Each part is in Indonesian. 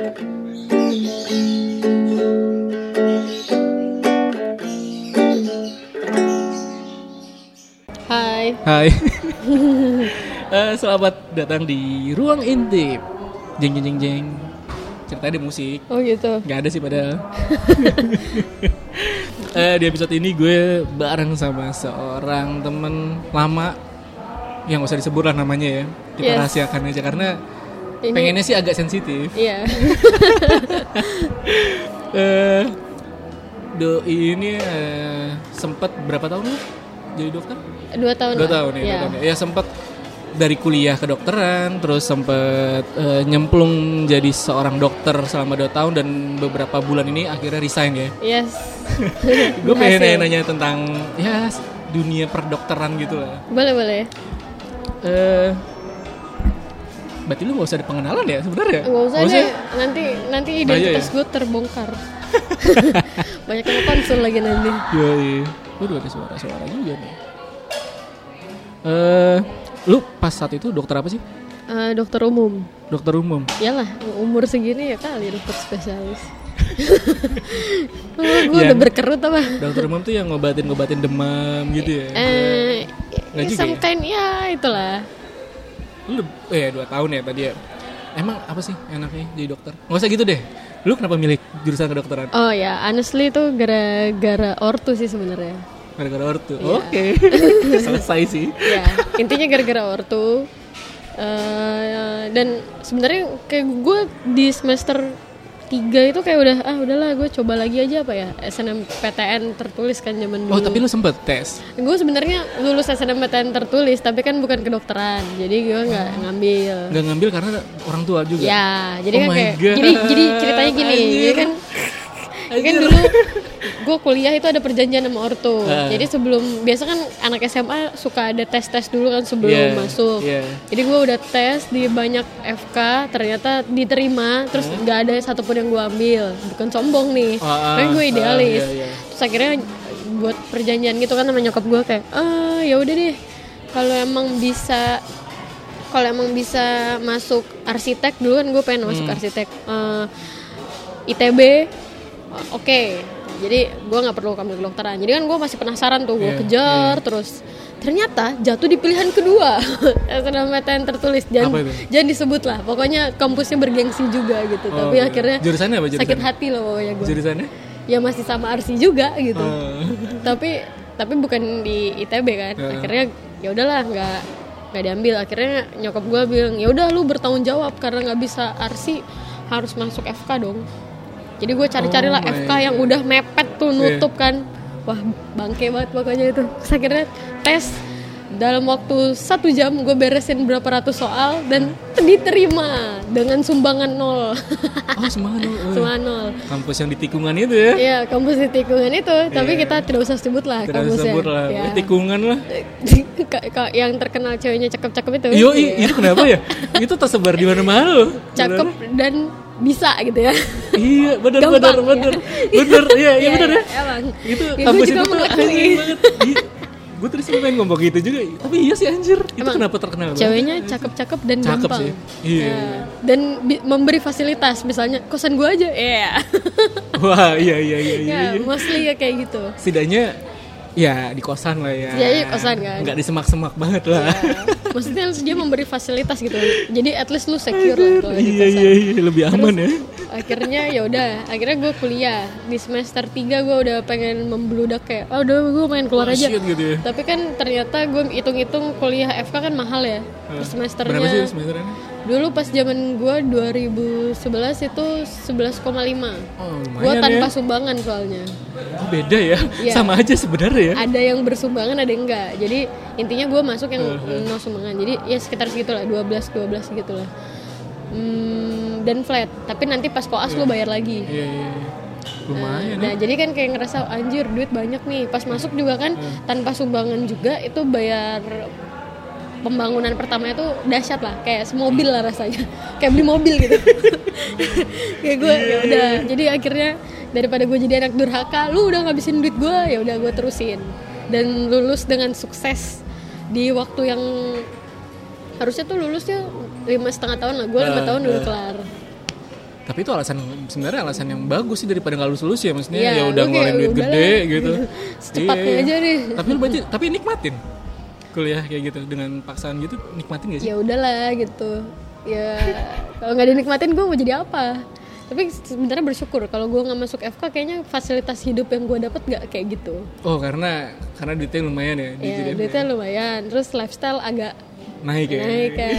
Hai. Hai. Eh, selamat datang di ruang intip. Jeng jeng jeng jeng. Ceritanya ada musik. Oh gitu. Gak ada sih padahal. Eh, di episode ini gue bareng sama seorang temen lama yang gak usah disebut lah namanya ya. Kita Yes. rahasiakan aja karena Ini pengennya sih agak sensitif. Iya. Eh, doi ini eh, sempat berapa tahun lu jadi dokter? Dua tahun. Dua lah. tahun ya, Iya. dua tahun ya. Ya sempat dari kuliah kedokteran, terus sempat eh, nyemplung jadi seorang dokter selama dua tahun dan beberapa bulan ini akhirnya resign ya. Yes. Gue pengen Berhasil. nanya tentang ya dunia perdokteran gitu lah. Boleh boleh. Eh, berarti lu gak usah ada pengenalan ya sebenarnya? Gak usah deh. Nanti nanti identitas ya? gue terbongkar. Banyak yang konsul lagi nanti. Yoi. Waduh ada suara-suara juga nih. Eh, lu pas saat itu dokter apa sih? Eh, dokter umum. Dokter umum. Yalah, umur segini ya kali dokter spesialis. gue Yang- udah berkerut apa? Dokter umum tuh yang ngobatin-ngobatin demam gitu ya. Eh, Nggak juga some ya? kind ya itulah. Lu eh dua tahun ya tadi ya. Emang apa sih enaknya jadi dokter? Nggak usah gitu deh. Lu kenapa milih jurusan kedokteran? Oh ya, honestly itu gara-gara ortu sih sebenarnya. Gara-gara ortu. Iya. Oke. Selesai sih. ya intinya gara-gara ortu Eh, dan sebenarnya kayak gue di semester 3 itu kayak udah ah udahlah gue coba lagi aja apa ya SNMPTN tertulis kan zaman dulu Oh, tapi lu sempet tes. gue sebenarnya lulus SNMPTN tertulis tapi kan bukan kedokteran jadi gue nggak ngambil Nggak ngambil karena orang tua juga. ya jadi Oh kan kayak God. jadi jadi ceritanya gini Anjir. jadi kan kan dulu gue kuliah itu ada perjanjian sama ortu. Ah. jadi sebelum biasa kan anak SMA suka ada tes tes dulu kan sebelum Iya, masuk. iya. jadi gue udah tes di banyak FK ternyata diterima terus nggak ada satupun yang gue ambil. Bukan sombong nih. Ah, ah, kan gue idealis. iya, iya. terus akhirnya buat perjanjian gitu kan sama nyokap gue kayak ah ya udah deh. Kalau emang bisa kalau emang bisa masuk arsitek dulu kan gue pengen masuk Hmm. arsitek Eh, ITB oke jadi gue nggak perlu ambil kedokteran jadi kan gue masih penasaran tuh gue Iya, kejar terus. Ternyata jatuh di pilihan kedua. SNMPTN tertulis. Jangan Apa itu? jangan disebut lah. Pokoknya kampusnya bergengsi juga gitu. Oh, tapi akhirnya Jurusannya apa jurusannya? sakit hati loh pokoknya gue Jurusannya? ya masih sama Arsi juga gitu. Oh. tapi tapi bukan di ITB kan. Heeh. akhirnya ya udahlah nggak nggak diambil. Akhirnya nyokap gue bilang ya udah lu bertanggung jawab karena nggak bisa Arsi harus masuk FK dong jadi gue cari-cari lah Oh FK yang udah mepet tuh nutup kan wah bangke banget pokoknya itu Terus akhirnya tes dalam waktu satu jam gue beresin berapa ratus soal dan diterima dengan sumbangan nol Oh, lu. Eh, sumbangan nol Kampus yang di tikungan itu ya. Iya, kampus di tikungan itu, tapi Iya. kita tidak usah sebut lah Tidak kampusnya. disebut lah. Ya. Eh, Tikungan lah. Yang terkenal ceweknya cakep-cakep itu. Yo, Iya. itu kenapa ya? itu tersebar di mana-mana loh. Cakep dan bisa gitu ya. Iya, benar benar ya. benar. Benar, iya, iya benar ya. Emang. Itu Ya, kampus itu tuh mengakui. anjing banget. Gue terus pengen ngomong gitu juga, tapi iya sih anjir. Itu Emang kenapa terkenal banget? Ceweknya cakep-cakep dan Cakep gampang. sih. Iya. Ya. Dan memberi fasilitas, misalnya kosan gue aja, iya. Wah, iya iya iya iya. ya, iya. mostly ya kayak gitu. Setidaknya ya di kosan lah ya. Ya, iya, kosan kan. Nggak di semak-semak banget lah. Ya. Maksudnya dia memberi fasilitas gitu. Jadi at least lu secure lah kalau iya kosan. iya iya lebih aman ya. akhirnya ya udah akhirnya gue kuliah di semester 3 gue udah pengen membludak kayak oh udah gue main keluar Oh, aja shit gitu ya. tapi kan ternyata gue hitung-hitung kuliah FK kan mahal ya per semesternya Berapa sih semesternya? Dulu pas zaman gue 2011 itu 11,5 Oh, gue lumayan tanpa ya. sumbangan soalnya Oh, beda ya. Iya. Sama aja sebenarnya ya. ada yang bersumbangan ada yang enggak jadi intinya gue masuk yang no sumbangan jadi ya sekitar segitulah 12 12 gitulah hmm, dan flat tapi nanti pas koas lu bayar lagi Iya iya. iya. Lumayan Nah, ya. jadi kan kayak ngerasa anjir duit banyak nih. Pas masuk juga kan tanpa sumbangan juga itu bayar pembangunan pertama itu dahsyat lah, kayak semobil lah rasanya. kayak beli mobil gitu. kayak gue ya udah. Jadi akhirnya daripada gue jadi anak durhaka, lu udah ngabisin duit gue, ya udah gue terusin. Dan lulus dengan sukses di waktu yang harusnya tuh lulusnya lima setengah tahun lah gue lima Ah, tahun udah ah. kelar Tapi itu alasan sebenarnya alasan yang bagus sih daripada nggak lulus lulus ya maksudnya Iya, ya udah lu ngeluarin duit gede gitu. Secepatnya Iya, iya. aja deh. Tapi lu berarti tapi nikmatin kuliah kayak gitu dengan paksaan gitu nikmatin gak sih? ya udahlah gitu. Ya kalau nggak dinikmatin gue mau jadi apa? Tapi sebenarnya bersyukur kalau gue nggak masuk FK kayaknya fasilitas hidup yang gue dapat nggak kayak gitu. Oh karena karena duitnya lumayan ya di ya duitnya lumayan. Terus lifestyle agak naik ya. naik kan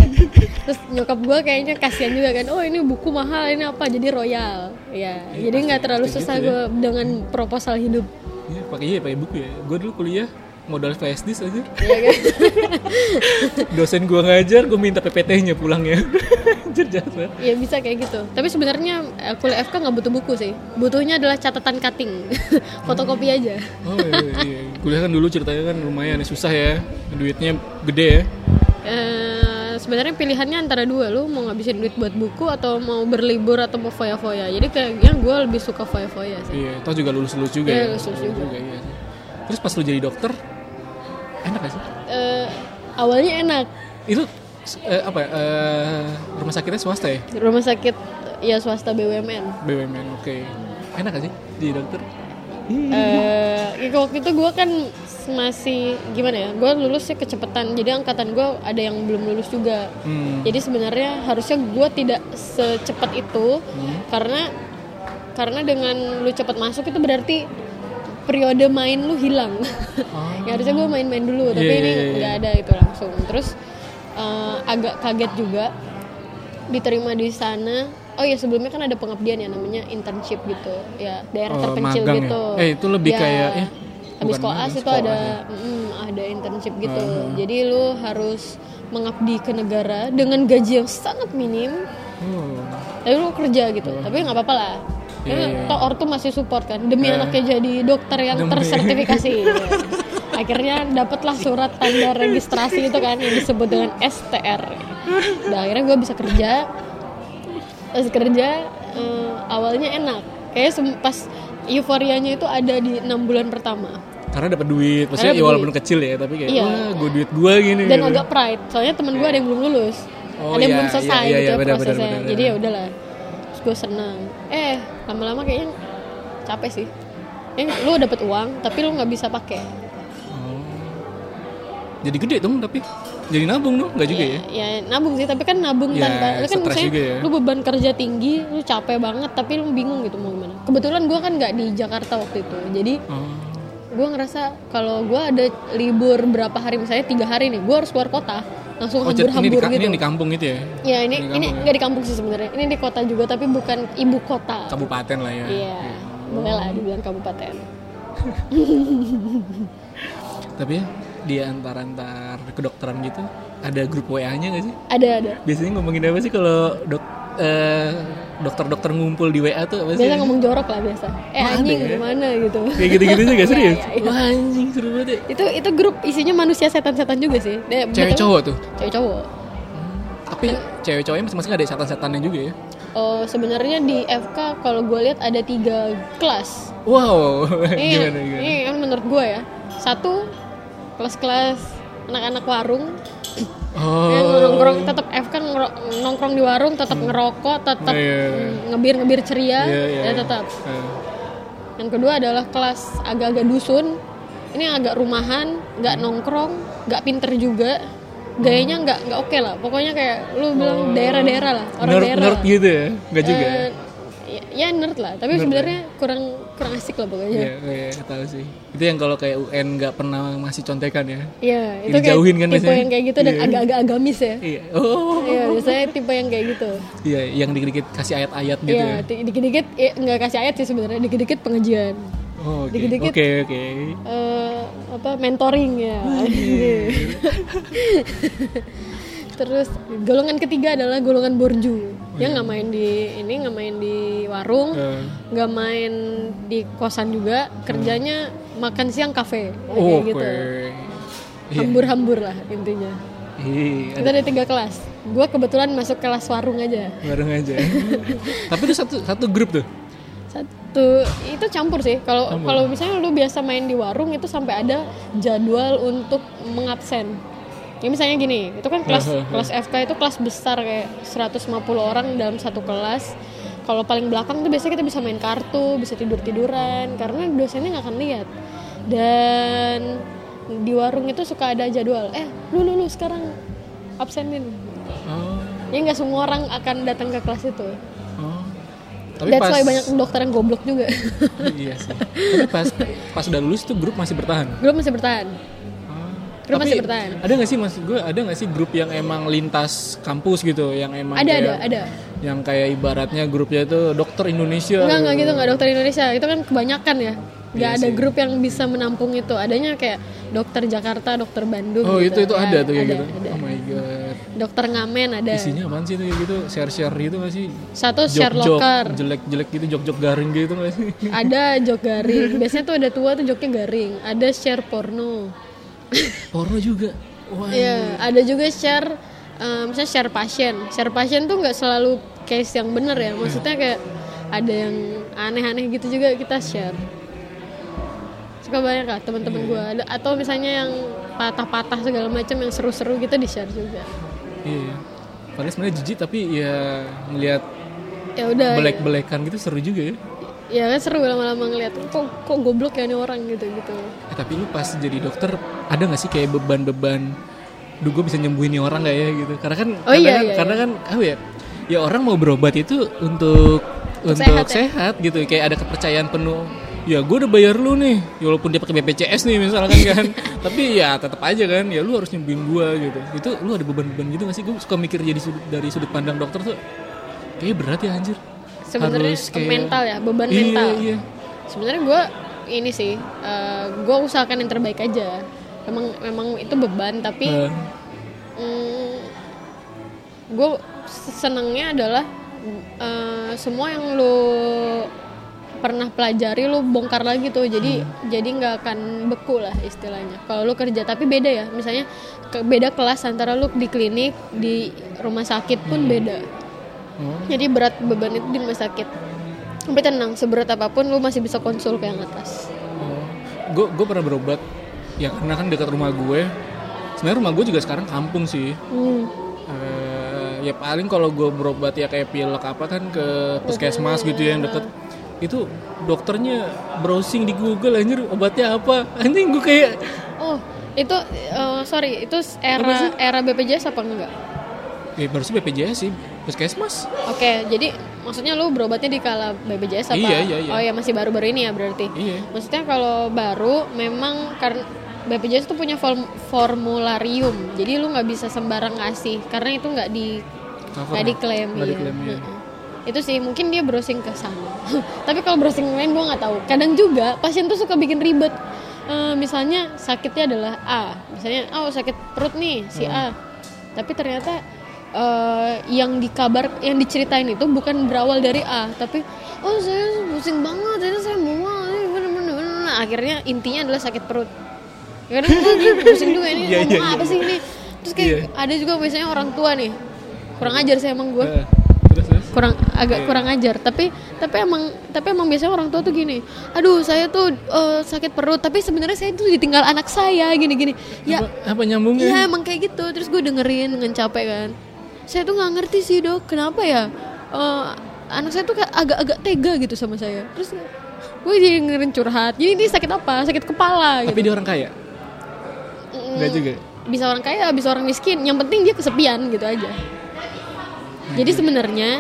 terus nyokap gue kayaknya kasihan juga kan oh ini buku mahal ini apa? Jadi royal. Ya jadi nggak terlalu susah gitu gue dengan proposal hidup. Iya pakai iya pakai buku ya. Gue dulu kuliah modal flash disk aja. ya kan Dosen gue ngajar, gue minta PPT-nya pulangnya. Banget. ya bisa kayak gitu tapi sebenarnya eh, kuliah FK nggak butuh buku sih butuhnya adalah catatan cutting fotokopi aja Oh iya, iya. Kuliah kan dulu ceritanya kan lumayan ya, susah ya. Duitnya gede ya. Eh, sebenarnya pilihannya antara dua lu mau ngabisin duit buat buku atau mau berlibur atau mau foya-foya jadi kayaknya gue lebih suka foya-foya sih Iya, toh juga lulus-lulus juga Iya, ya. lulus-lulus juga. iya sih. Terus pas lu jadi dokter, enak gak sih? Eh, awalnya enak Itu eh, apa ya, eh, rumah sakitnya swasta ya? rumah sakit ya swasta BUMN BUMN, oke. Enak gak sih jadi dokter? eh ya waktu itu gue kan masih gimana ya gue lulusnya kecepatan jadi angkatan gue ada yang belum lulus juga Hmm. jadi sebenarnya harusnya gue tidak secepat itu Hmm. karena karena dengan lu cepat masuk itu berarti periode main lu hilang. Ya harusnya gue main-main dulu tapi Iya, ini iya, iya. nggak ada itu langsung. Terus eh, agak kaget juga diterima di sana. Oh ya sebelumnya kan ada pengabdian ya namanya internship gitu. Ya daerah Oh, terpencil magang ya? gitu Eh, itu lebih kayak, eh, habis koas itu ada ya. mm, ada internship gitu. Jadi lu harus mengabdi ke negara dengan gaji yang sangat minim. Oh. tapi lu kerja gitu. Tapi nggak apa-apa lah Iya, Karena iya. toh ortu masih support kan demi Eh. anaknya jadi dokter yang Demi. tersertifikasi ya. akhirnya dapatlah surat tanda registrasi itu kan yang disebut dengan STR dan akhirnya gue bisa kerja pas kerja eh, awalnya enak kayak sem- pas euforianya itu ada di enam bulan pertama Karena dapat duit, maksudnya ya walaupun kecil ya, tapi kayak Iya. wah, gue duit gue gini. dan gitu. agak pride soalnya temen gue ada yang belum lulus Oh, ada yang iya, belum selesai iya, iya, gitu ya benar, benar, prosesnya benar, jadi ya udahlah gue senang eh lama-lama kayaknya capek sih eh, lu dapet uang tapi lu nggak bisa pakai Oh. Jadi gede dong tapi jadi nabung dong, nggak juga ya? ya nabung sih tapi kan nabung Ya, tanpa lu kan misalnya juga ya. lu beban kerja tinggi lu capek banget tapi lu bingung gitu mau gimana kebetulan gue kan nggak di Jakarta waktu itu jadi Oh. gue ngerasa kalau gue ada libur berapa hari misalnya tiga hari nih gue harus keluar kota langsung Oh, jadi ini di, hambur-hambur ini gitu yang di kampung itu ya? Ya ini ini kampung ya? nggak di kampung sih sebenarnya. Ini di kota juga tapi bukan ibu kota. Kabupaten lah ya. Iya, boleh lah dibilang kabupaten. Tapi ya di antar-antar kedokteran gitu ada grup WA-nya nggak sih? Ada ada. Biasanya ngomongin apa sih kalau dok eh, dokter-dokter ngumpul di WA tuh apa sih? Biasa ngomong jorok lah biasa. Eh ada anjing ya? gimana gitu. Kayak gitu-gitu juga serius? Iya, iya. Wah anjing seru banget ya. itu itu grup isinya manusia setan-setan juga sih. Dia- Cewek betul- cowok tuh? Cewek cowok. Tapi cewek cowoknya masing-masing ada setan-setannya juga ya? Oh sebenarnya di FK kalau gue lihat ada tiga kelas. Wow, Ini gimana gimana? ini yang menurut gue ya. Satu kelas-kelas anak-anak warung yang Oh, nongkrong ngero- nongkrong di warung tetap ngerokok tetap Iya, iya. mm, ngebir-ngebir ceria Iya, iya. ya tetap Eh, yang kedua adalah kelas agak-agak dusun. Ini agak rumahan nggak nongkrong nggak pinter juga. Gayanya nggak nggak oke lah. Pokoknya kayak lu bilang daerah-daerah lah orang nerd, daerah nerd gitu ya? Enggak juga ya? Eh, ya, ya nerd lah. Tapi Nerd sebenarnya kurang kurang asik lah pokoknya Iya, iya, tahu sih. Itu yang kalau kayak UN nggak pernah masih contekan ya? Iya, itu Yang kayak dijauhin kan tipe biasanya? yang kayak gitu dan Iya. agak-agak agamis ya. Iya. Oh. Iya, biasanya tipe yang kayak gitu. Iya, yang dikit-dikit kasih ayat-ayat gitu Iya, ya. di- dikit-dikit ya, nggak kasih ayat sih sebenarnya, dikit-dikit pengajian. Oh, oke. dikit-dikit. Oke, oke. Eh, apa mentoring ya. Terus golongan ketiga adalah golongan borju. Yang nggak main di ini, nggak main di warung, Eh, nggak main di kosan juga, kerjanya makan siang kafe, Ya, kayak gitu. Iya. Hambur-hambur lah intinya. Iya, Kita ada tiga kelas. Gue kebetulan masuk kelas warung aja. bareng aja. Tapi itu satu satu grup tuh. Satu itu campur sih. Kalau kalau misalnya lu biasa main di warung itu sampai ada jadwal untuk mengabsen. Ya misalnya gini, itu kan kelas kelas FK itu kelas besar kayak 150 orang dalam satu kelas. kalau paling belakang tuh biasanya kita bisa main kartu bisa tidur tiduran karena dosennya nggak akan lihat dan di warung itu suka ada jadwal eh lu lu lu sekarang absenin Oh, ya nggak semua orang akan datang ke kelas itu oh. Tapi That's pas why banyak dokter yang goblok juga iya sih. Tapi pas pas udah lulus tuh grup masih bertahan. grup masih bertahan Grup masih bertahan. Ada nggak sih mas gue ada nggak sih grup yang emang lintas kampus gitu yang emang ada kayak, ada ada yang kayak ibaratnya grupnya itu dokter Indonesia Enggak, enggak gitu, enggak dokter Indonesia. Itu kan kebanyakan ya. Enggak Iya ada sih. grup yang bisa menampung itu. Adanya kayak dokter Jakarta, dokter Bandung oh gitu. itu itu Ya, ada tuh kayak ada, gitu ada. oh my god Dokter Ngamen ada. isinya apaan sih tuh kayak gitu share share gitu nggak sih Satu share Jok-jok locker. jelek jelek gitu jok jok garing gitu nggak sih Ada jok garing. Biasanya tuh ada tua tuh joknya garing. Ada share porno. Porno juga wah Iya, ada juga share eh, misalnya share pasien. Share pasien tuh nggak selalu case yang bener ya. Maksudnya kayak ada yang aneh-aneh gitu juga kita share. Suka banyak lah teman-teman gua ada atau misalnya yang patah-patah segala macam yang seru-seru gitu di share juga. iya padahal sebenarnya jijik tapi ya ngelihat Ya udah. belek belekan gitu seru juga ya Ya kan seru lama-lama ngeliat kok kok goblok ya ini orang gitu gitu. Eh, tapi lu pas jadi dokter ada nggak sih kayak beban-beban Duh gue bisa nyembuhin nih orang gak ya? gitu. Karena kan Oh, karena iya, kan, iya, karena kan apa ya Ya orang mau berobat itu untuk untuk sehat sehat, ya? gitu. Kayak ada kepercayaan penuh Ya gue udah bayar lu nih ya, Walaupun dia pakai BPJS nih misalkan kan. Tapi ya tetap aja kan Ya lu harus nyembuhin gue gitu. Itu lu ada beban-beban gitu gak sih? Gue suka mikir jadi sudut, dari sudut pandang dokter tuh Kayaknya berat ya anjir Sebenarnya mental ya, beban Iya, mental. iya. Sebenarnya gue ini sih, gue usahakan yang terbaik aja. Memang memang itu beban tapi Eh, gue senengnya adalah eh, semua yang lo pernah pelajari lo bongkar lagi tuh. Jadi jadi nggak akan beku lah istilahnya. Kalau lo kerja tapi beda ya. Misalnya ke- beda kelas antara lo di klinik di rumah sakit pun beda oh. jadi berat beban itu di rumah sakit. Tapi tenang seberat apa pun lo masih bisa konsul ke yang atas. Gue gue pernah berobat. Ya karena kan dekat rumah gue. Sebenarnya rumah gue juga sekarang kampung sih. Hmm. Eh, ya paling kalau gue berobat ya kayak pilek apa kan ke puskesmas gitu ya yang deket. Itu dokternya browsing di Google anjir obatnya apa? Anjing gue kayak oh itu eh, sorry itu era era BPJS apa enggak? Ya baru sih BPJS sih puskesmas Oke, jadi maksudnya lu berobatnya di kala BPJS apa? Iya, iya, iya. Oh ya masih baru-baru ini ya berarti. iya Maksudnya kalau baru memang karena BPJS tuh punya form- formularium, jadi lu nggak bisa sembarang ngasih karena itu nggak di nggak diklaim. Nggak iya. diklaim. Heeh. Itu sih mungkin dia browsing ke sana. Tapi kalau browsing lain gue nggak tahu. Kadang juga pasien tuh suka bikin ribet. Eh, misalnya sakitnya adalah A, misalnya oh sakit perut nih si A, tapi ternyata eh, yang dikabar yang diceritain itu bukan berawal dari A, tapi oh saya pusing banget, ini saya mual, ini. Nah, akhirnya intinya adalah sakit perut. Ya kan gue pusing juga ini Iya, ngomong iya, apa sih ini? Terus kayak Iya. ada juga biasanya orang tua nih kurang ajar sih emang gue Eh, terus terus kurang Iya. agak kurang ajar tapi tapi emang tapi emang biasanya orang tua tuh gini aduh saya tuh eh, sakit perut tapi sebenarnya saya tuh ditinggal anak saya gini gini ya apa, apa nyambungnya ya emang kayak gitu terus gue dengerin dengan capek kan saya tuh nggak ngerti sih dok. Kenapa ya? Eh, anak saya tuh agak-agak tega gitu sama saya. Terus gue jadi dengerin curhat. Jadi ini sakit apa? Sakit kepala tapi gitu. dia orang kaya? Mm, Enggak juga? Bisa orang kaya bisa orang miskin. Yang penting dia kesepian gitu aja. Jadi sebenarnya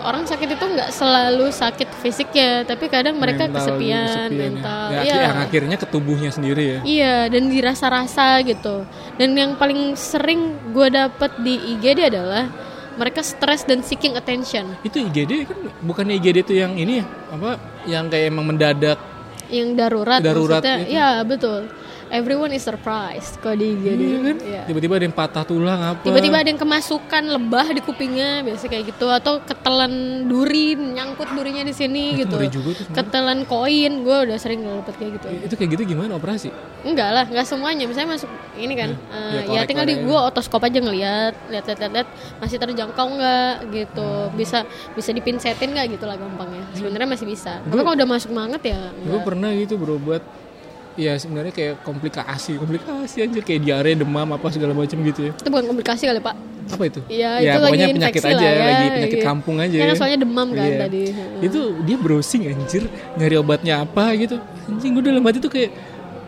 orang sakit itu nggak selalu sakit fisiknya tapi kadang mereka Mental kesepian, kesepian ya. mental ya, yang akhirnya ke tubuhnya sendiri ya. Iya dan dirasa-rasa gitu dan yang paling sering gue dapet di IGD adalah mereka stres dan seeking attention. Itu IGD kan bukannya IGD itu yang ini ya? Apa? Yang kayak emang mendadak. Yang darurat, Darurat itu. ya betul everyone is surprised kalau di IGD Iya kan? Iya. tiba-tiba ada yang patah tulang apa? Tiba-tiba ada yang kemasukan lebah di kupingnya biasa kayak gitu. Atau ketelan duri nyangkut durinya di sini Itu gitu. juga tuh ketelan koin gue udah sering dapet kayak gitu. Itu kayak gitu gimana operasi? Enggak lah enggak semuanya. Misalnya masuk ini kan eh, ya, ya korek tinggal di korek. gue otoskop aja ngeliat lihat lihat lihat, lihat masih terjangkau nggak gitu. Bisa bisa dipinsetin nggak gitu lah gampangnya. Sebenarnya masih bisa. Tapi kalau udah masuk banget ya gue pernah gitu berobat ya sebenarnya kayak komplikasi komplikasi anjir kayak diare demam apa segala macam gitu ya. Itu bukan komplikasi kali pak. Apa itu? Iya, ya itu pokoknya lagi penyakit aja ya, lagi penyakit iya. kampung aja Kan soalnya demam kan Iya. tadi. itu dia browsing anjir nyari obatnya apa gitu. Anjing gue dalam hati tuh kayak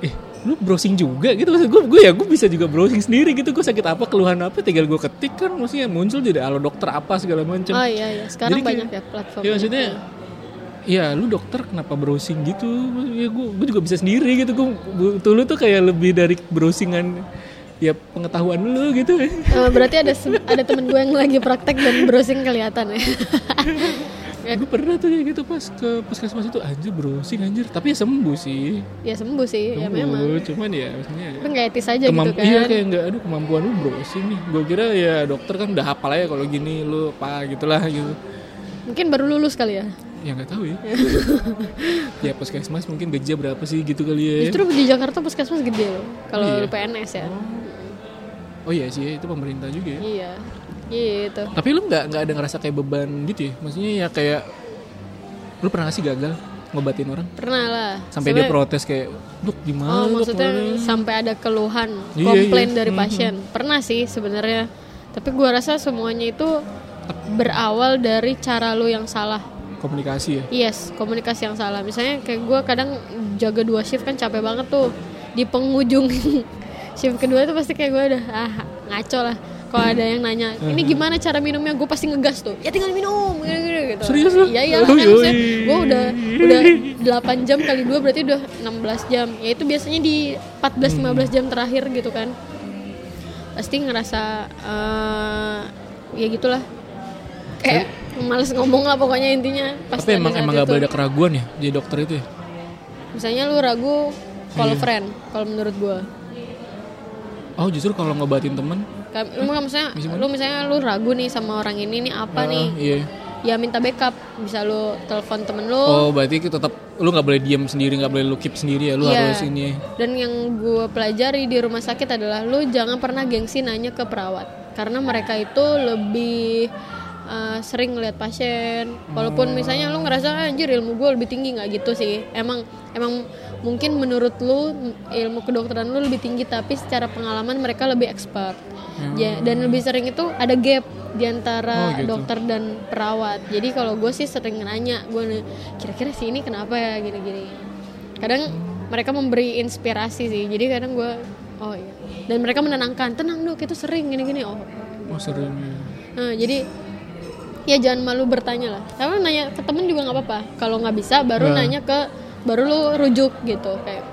eh lu browsing juga gitu? Maksud gue gue ya gue bisa juga browsing sendiri gitu. Gue sakit apa keluhan apa tinggal gue ketik kan maksudnya muncul jadi alo dokter apa segala macam Oh iya iya, sekarang Jadi kayak- banyak ya platform. ya maksudnya ya lu dokter kenapa browsing gitu ya gue gue juga bisa sendiri gitu gue butuh lu tuh kayak lebih dari browsingan ya pengetahuan lu gitu Eh, berarti ada ada temen gue yang lagi praktek dan browsing kelihatan ya. ya gue pernah tuh kayak gitu pas ke puskesmas itu anjir browsing anjir tapi ya sembuh sih ya sembuh sih, ya Sembuh, memang. cuman ya maksudnya Tapi nggak etis aja gitu kan. iya kayak nggak aduh kemampuan lu browsing nih gue kira ya dokter kan udah hafal aja kalau gini lu apa gitulah gitu Mungkin baru lulus kali ya. Ya nggak tahu ya ya puskesmas mungkin gajinya berapa sih gitu kali ya Justru di Jakarta puskesmas gede loh. Kalau Iya. lu PNS ya. oh iya sih itu pemerintah juga ya Iya. Gitu. tapi lu nggak nggak ada ngerasa kayak beban gitu ya maksudnya ya kayak lu pernah gak sih gagal ngobatin orang Pernah lah. sampai dia protes kayak dok gimana Oh, maksudnya gimana?" sampai ada keluhan, Iya, komplain iya. dari pasien. Pernah sih sebenarnya. Tapi gua rasa semuanya itu berawal dari cara lu yang salah. Komunikasi ya Yes, komunikasi yang salah. Misalnya kayak gue kadang jaga dua shift kan capek banget tuh. Di penghujung shift kedua itu pasti kayak gue udah ah ngaco lah. Kalau ada yang nanya, ini gimana cara minumnya? Gue pasti ngegas tuh. Ya tinggal minum, gitu, gitu. Serius lu? Iya iya. Kan gue udah udah 8 jam kali dua berarti udah 16 jam. Ya itu biasanya di 14-15 jam terakhir gitu kan. Pasti ngerasa eh ya gitulah. Kayak males ngomong lah pokoknya intinya. Pas tapi emang emang gak itu. boleh ada keraguan ya jadi dokter itu ya Misalnya lu ragu call Iya. friend kalau menurut gua. oh justru kalau ngobatin temen lu misalnya lu misalnya lu ragu nih sama orang ini nih apa ah, nih? iya Ya minta backup. Bisa lu telepon temen lu. oh berarti tetap lu nggak boleh diam sendiri nggak boleh lu keep sendiri ya lu Iya. harus ini Dan yang gua pelajari di rumah sakit adalah lu jangan pernah gengsi nanya ke perawat. Karena mereka itu lebih uh, sering ngeliat pasien. Walaupun misalnya lu ngerasa "Ah, anjir ilmu gue lebih tinggi nggak gitu sih. Emang emang mungkin menurut lu ilmu kedokteran lu lebih tinggi tapi secara pengalaman mereka lebih expert. Ya, dan lebih sering itu ada gap di antara Oh, gitu. dokter dan perawat. Jadi kalau gue sih sering nanya, gue kira-kira si ini kenapa ya gini-gini. Kadang mereka memberi inspirasi sih. Jadi kadang gue, oh iya. Dan mereka menenangkan, tenang dok itu sering gini-gini. Oh. oh sering ya. Nah, jadi ya jangan malu bertanya lah. Kalau nanya ke temen juga nggak apa-apa. Kalau nggak bisa, baru Nah. nanya ke, baru lu rujuk gitu kayak.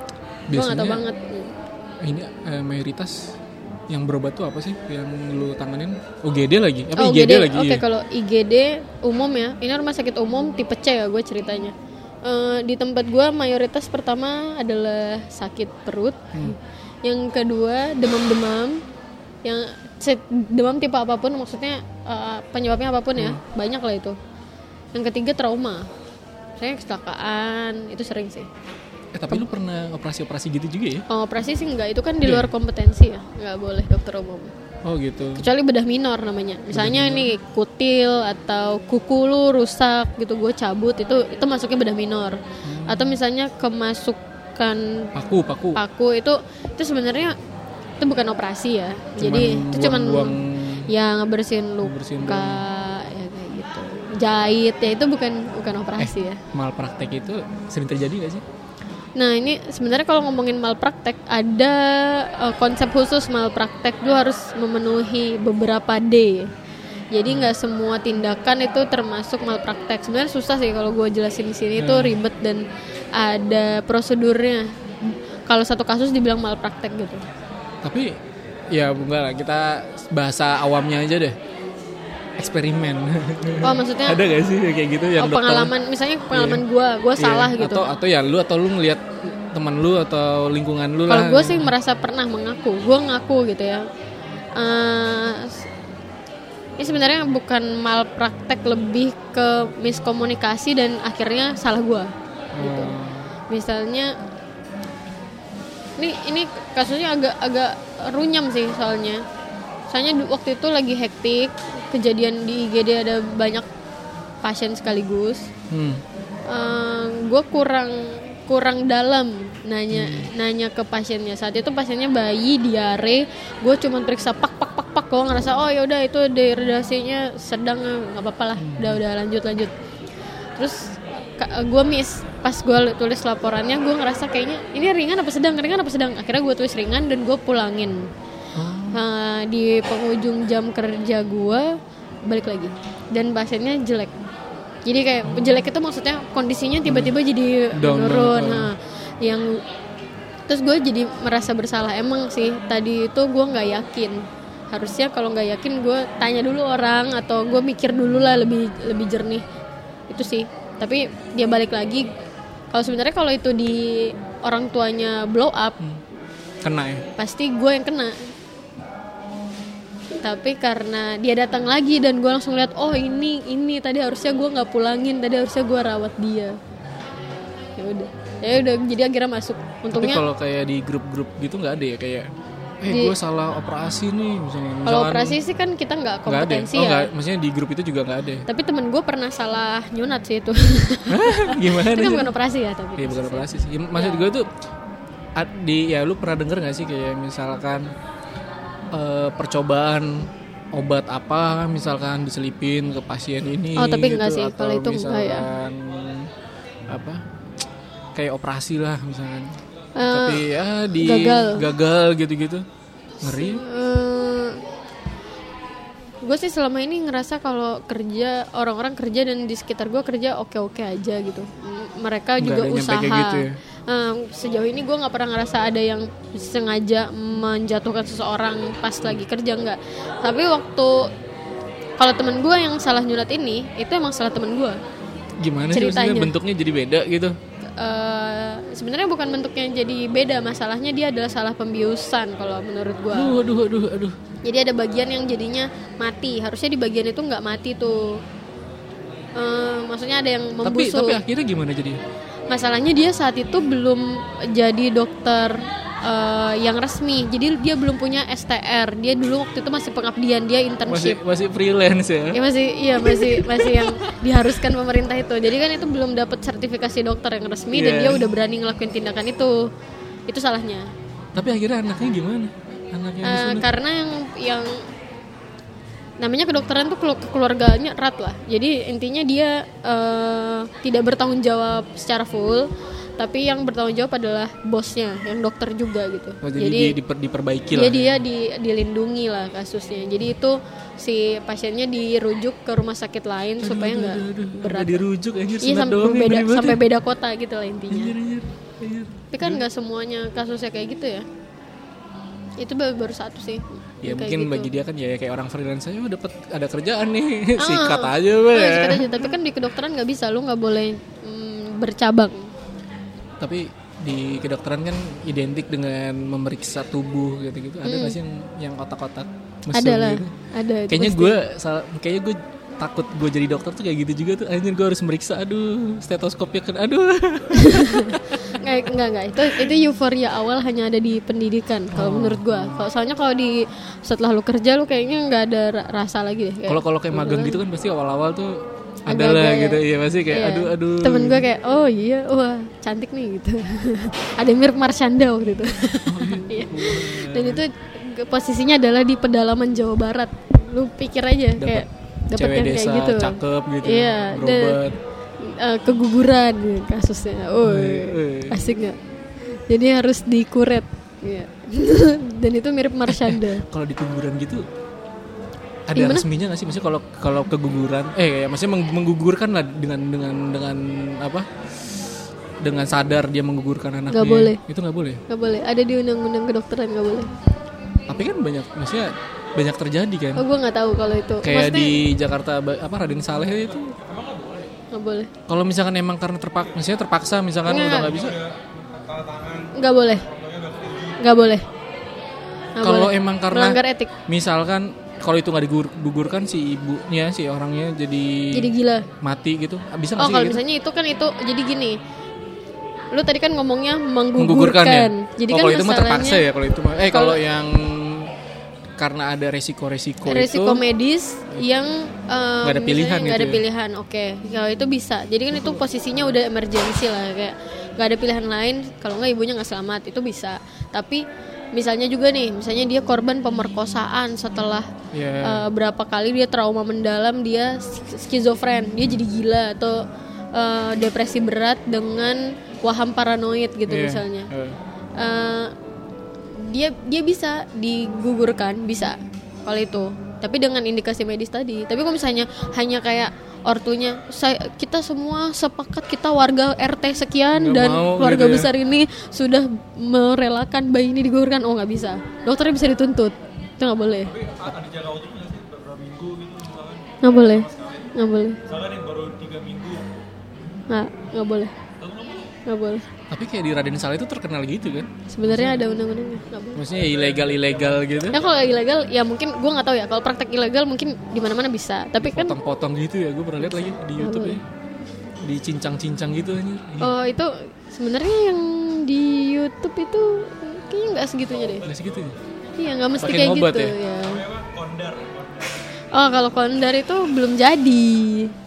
Gue nggak tahu banget. ini eh, mayoritas yang berobat tuh apa sih yang lu tanganin UGD lagi apa Oh, IGD lagi Oke, iya. kalau IGD umum ya. Ini rumah sakit umum tipe C ya gue ceritanya. Eh, di tempat gue mayoritas pertama adalah sakit perut. Hmm. Yang kedua demam-demam. Yang demam tipe apa pun maksudnya eh, penyebabnya apa pun ya. Hmm. Banyak lah itu. Yang ketiga trauma. Saya kecelakaan itu sering sih. eh tapi lu pernah operasi-operasi gitu juga ya Kalau operasi sih enggak, itu kan di luar kompetensi ya. Nggak boleh dokter umum. oh gitu kecuali bedah minor namanya misalnya ini kutil atau kuku lu rusak gitu gue cabut itu itu masuknya bedah minor atau misalnya kemasukan paku paku paku itu itu sebenarnya itu bukan operasi ya jadi itu cuman buang ya ngebersihin Ngebersihin luka ya kayak gitu jahit ya itu bukan bukan operasi ya malpraktek itu sering terjadi gak sih Nah ini sebenarnya kalau ngomongin malpraktek ada eh, konsep khusus malpraktek lu harus memenuhi beberapa D. Jadi nggak semua tindakan itu termasuk malpraktek. Sebenarnya susah sih kalau gue jelasin di sini itu ribet dan ada prosedurnya. Kalau satu kasus dibilang malpraktek gitu. Tapi ya enggak lah kita bahasa awamnya aja deh eksperimen Oh maksudnya ada gak sih kayak gitu yang oh, dokter pengalaman misalnya pengalaman gue gue Iya, salah gitu. atau atau ya lu atau lu ngelihat teman lu atau lingkungan lu Kalau lah gue sih merasa pernah mengaku, gue ngaku gitu ya. Eh, ini sebenarnya bukan malpraktek, lebih ke miskomunikasi dan akhirnya salah gue. Gitu. Oh. Misalnya, ini ini kasusnya agak agak runyam sih soalnya. Soalnya waktu itu lagi hektik, kejadian di IGD ada banyak pasien sekaligus. Hmm. gue kurang kurang dalam nanya Hmm. nanya ke pasiennya saat itu pasiennya bayi diare gue cuma periksa pak pak pak pak gue ngerasa oh ya udah itu dehidrasinya sedang nggak apa-apa lah Hmm. udah udah lanjut lanjut terus gue miss pas gue tulis laporannya gue ngerasa kayaknya ini ringan apa sedang ringan apa sedang. Akhirnya gue tulis ringan dan gue pulangin. Nah, di penghujung jam kerja gue balik lagi. Dan pasiennya jelek. Jadi kayak jelek itu maksudnya kondisinya tiba-tiba jadi Down menurun. banget, nah, yang terus gue jadi merasa bersalah. Emang sih tadi itu gue nggak yakin. Harusnya kalau nggak yakin gue tanya dulu orang atau gue mikir dulu lah lebih lebih jernih. Itu sih. Tapi dia balik lagi kalau sebenarnya kalau itu di orang tuanya blow up kena ya? pasti gue yang kena. Tapi karena dia datang lagi dan gue langsung lihat oh ini ini tadi harusnya gue nggak pulangin tadi harusnya gue rawat dia. Ya udah. Ya udah jadi akhirnya masuk. Tapi untungnya kalau kayak di grup-grup gitu nggak ada ya? Kayak eh Di- gue salah operasi nih misalnya. Kalau operasi sih kan kita nggak nggak ada kompetensi oh, ya. nggak, maksudnya di grup itu juga nggak ada tapi temen gue pernah salah nyunat sih itu. Gimana itu kan bukan operasi ya tapi Iya bukan operasi sih. Ya, Maksud gue tuh di ya lu pernah denger gak sih kayak misalkan eh, percobaan obat apa misalkan diselipin ke pasien ini Oh, tapi enggak gitu, sih, kalau itu enggak ya. apa kayak operasi lah misalkan Eh, tapi ya di gagal. gagal gitu-gitu. Ngeri. Gue sih selama ini ngerasa kalau kerja orang-orang kerja dan di sekitar gue kerja oke-oke aja gitu. Mereka juga usaha. gitu ya? Eh, sejauh ini gue nggak pernah ngerasa ada yang sengaja menjatuhkan seseorang pas lagi kerja nggak. Tapi waktu kalau temen gue yang salah nyulat ini itu emang salah temen gue gimana sih Ceritanya. bentuknya jadi beda gitu Eh, sebenarnya bukan bentuknya jadi beda masalahnya dia adalah salah pembiusan kalau menurut gue aduh aduh aduh aduh Jadi ada bagian yang jadinya mati. Harusnya di bagian itu nggak mati tuh. Eh, maksudnya ada yang tapi membusuk. tapi akhirnya gimana jadi Masalahnya dia saat itu belum jadi dokter eh, yang resmi. Jadi dia belum punya STR. Dia dulu waktu itu masih pengabdian, dia masih internship. masih freelance ya Ya masih iya masih masih yang diharuskan pemerintah itu. Jadi kan itu belum dapat sertifikasi dokter yang resmi dan Iya. dia udah berani ngelakuin tindakan itu. Itu salahnya. tapi akhirnya anaknya gimana anaknya Eh, disunat? karena yang yang namanya kedokteran tuh kelu- keluarganya erat lah jadi intinya dia eh, tidak bertanggung jawab secara full tapi yang bertanggung jawab adalah bosnya yang dokter juga gitu Oh, jadi, jadi di- diper- diperbaiki dia lah. dia di, dilindungi lah kasusnya jadi itu si pasiennya dirujuk ke rumah sakit lain supaya nggak berat dirujuk anjir iya sampai doang beda ribet sampai ya. beda kota gitu lah intinya Anjir, anjir, anjir. tapi kan nggak semuanya kasusnya kayak gitu ya itu baru, baru satu sih Ya Kayak mungkin gitu. bagi dia kan ya kayak orang freelance aja oh, dapat ada kerjaan nih Ah. sikat aja Oh, weh. ya, sikat aja. tapi kan di kedokteran nggak bisa lu nggak boleh mm, bercabang Tapi di kedokteran kan identik dengan memeriksa tubuh gitu-gitu. Ada nggak sih yang yang mesum Hmm. ada lah. gitu? ada Kayaknya gue kayaknya gue takut gue jadi dokter tuh kayak gitu juga tuh. Anjir gue harus meriksa. Aduh stetoskopnya kan aduh. Nggak nggak nggak. Itu itu euforia awal hanya ada di pendidikan Oh. kalau menurut gua. Kalau soalnya kalau di setelah lu kerja lu kayaknya nggak ada ra- rasa lagi deh kalau kalau kayak magang gitu kan pasti awal-awal tuh ada Agak-agak lah ya. gitu iya pasti kayak Iya. aduh aduh. Temen gue kayak oh iya wah cantik nih gitu. Ada yang mirip Marshanda waktu itu. Oh, Iya. dan itu posisinya adalah di pedalaman Jawa Barat. Lu pikir aja kayak dapet cewek yang kayak desa gitu. cakep gitu iya dan eh, keguguran gitu kasusnya. Oh asik nggak? Jadi harus dikuret Iya. dan itu mirip Marshanda. Kalau di kuburan gitu ada Gimana? resminya nggak sih? Maksudnya kalau kalau keguguran eh ya maksudnya meng- menggugurkan lah dengan dengan dengan apa? Dengan sadar dia menggugurkan anaknya. Nggak boleh. itu nggak boleh? Nggak boleh. Ada di undang-undang kedokteran nggak boleh. Tapi kan banyak maksudnya banyak terjadi kan? Oh gue nggak tahu kalau itu. Kayak Maksudnya di Jakarta apa Raden Saleh itu? Nggak boleh. Kalau misalkan emang karena terpaksa misalnya terpaksa misalkan Nggak. udah nggak bisa? Nggak boleh. Nggak boleh. Nggak kalau boleh. emang karena melanggar etik. misalkan kalau itu nggak digugurkan si ibunya si orangnya jadi, jadi gila. mati gitu. Bisa nggak oh sih kalau gitu? misalnya itu kan itu jadi gini. Lu tadi kan ngomongnya menggugurkan menggugurkan. Ya jadi oh, kan kalau itu mah terpaksa ya kalau itu mah. Eh kalau yang karena ada resiko-resiko resiko itu medis yang Nggak ada pilihan nggak gitu ada ya? pilihan oke. Kalau itu bisa. Jadi kan itu posisinya udah emergency lah kayak nggak ada pilihan lain. Kalau nggak ibunya nggak selamat itu bisa. Tapi misalnya juga nih misalnya dia korban pemerkosaan setelah ya eh, berapa kali dia trauma mendalam dia sk- skizofren dia jadi gila atau eh, depresi berat dengan waham paranoid gitu Iya. misalnya. Eh, dia dia bisa digugurkan bisa kalau itu. Tapi dengan indikasi medis tadi. Tapi kalau misalnya hanya kayak ortunya. Saya kita semua sepakat kita warga RT sekian Nggak dan mau keluarga gitu ya. besar ini sudah merelakan bayi ini digugurkan. Oh nggak bisa. Dokternya bisa dituntut. Itu nggak boleh. Nggak boleh. Nggak boleh. Nggak nggak boleh? Nggak boleh tapi kayak di Raden Saleh itu terkenal gitu kan sebenarnya ada undang-undangnya nggak boleh maksudnya ilegal ilegal gitu Ya kalau ilegal ya mungkin gue nggak tahu ya. Kalau praktek ilegal mungkin di mana-mana bisa. Tapi kan potong-potong gitu ya gue pernah lihat lagi di YouTube ya dicincang-cincang gitu aja oh itu sebenarnya yang di YouTube itu kayaknya nggak segitunya deh. nggak segitu ya Iya nggak mesti kayak gitu ya? ya. Oh kalau kondar itu belum jadi.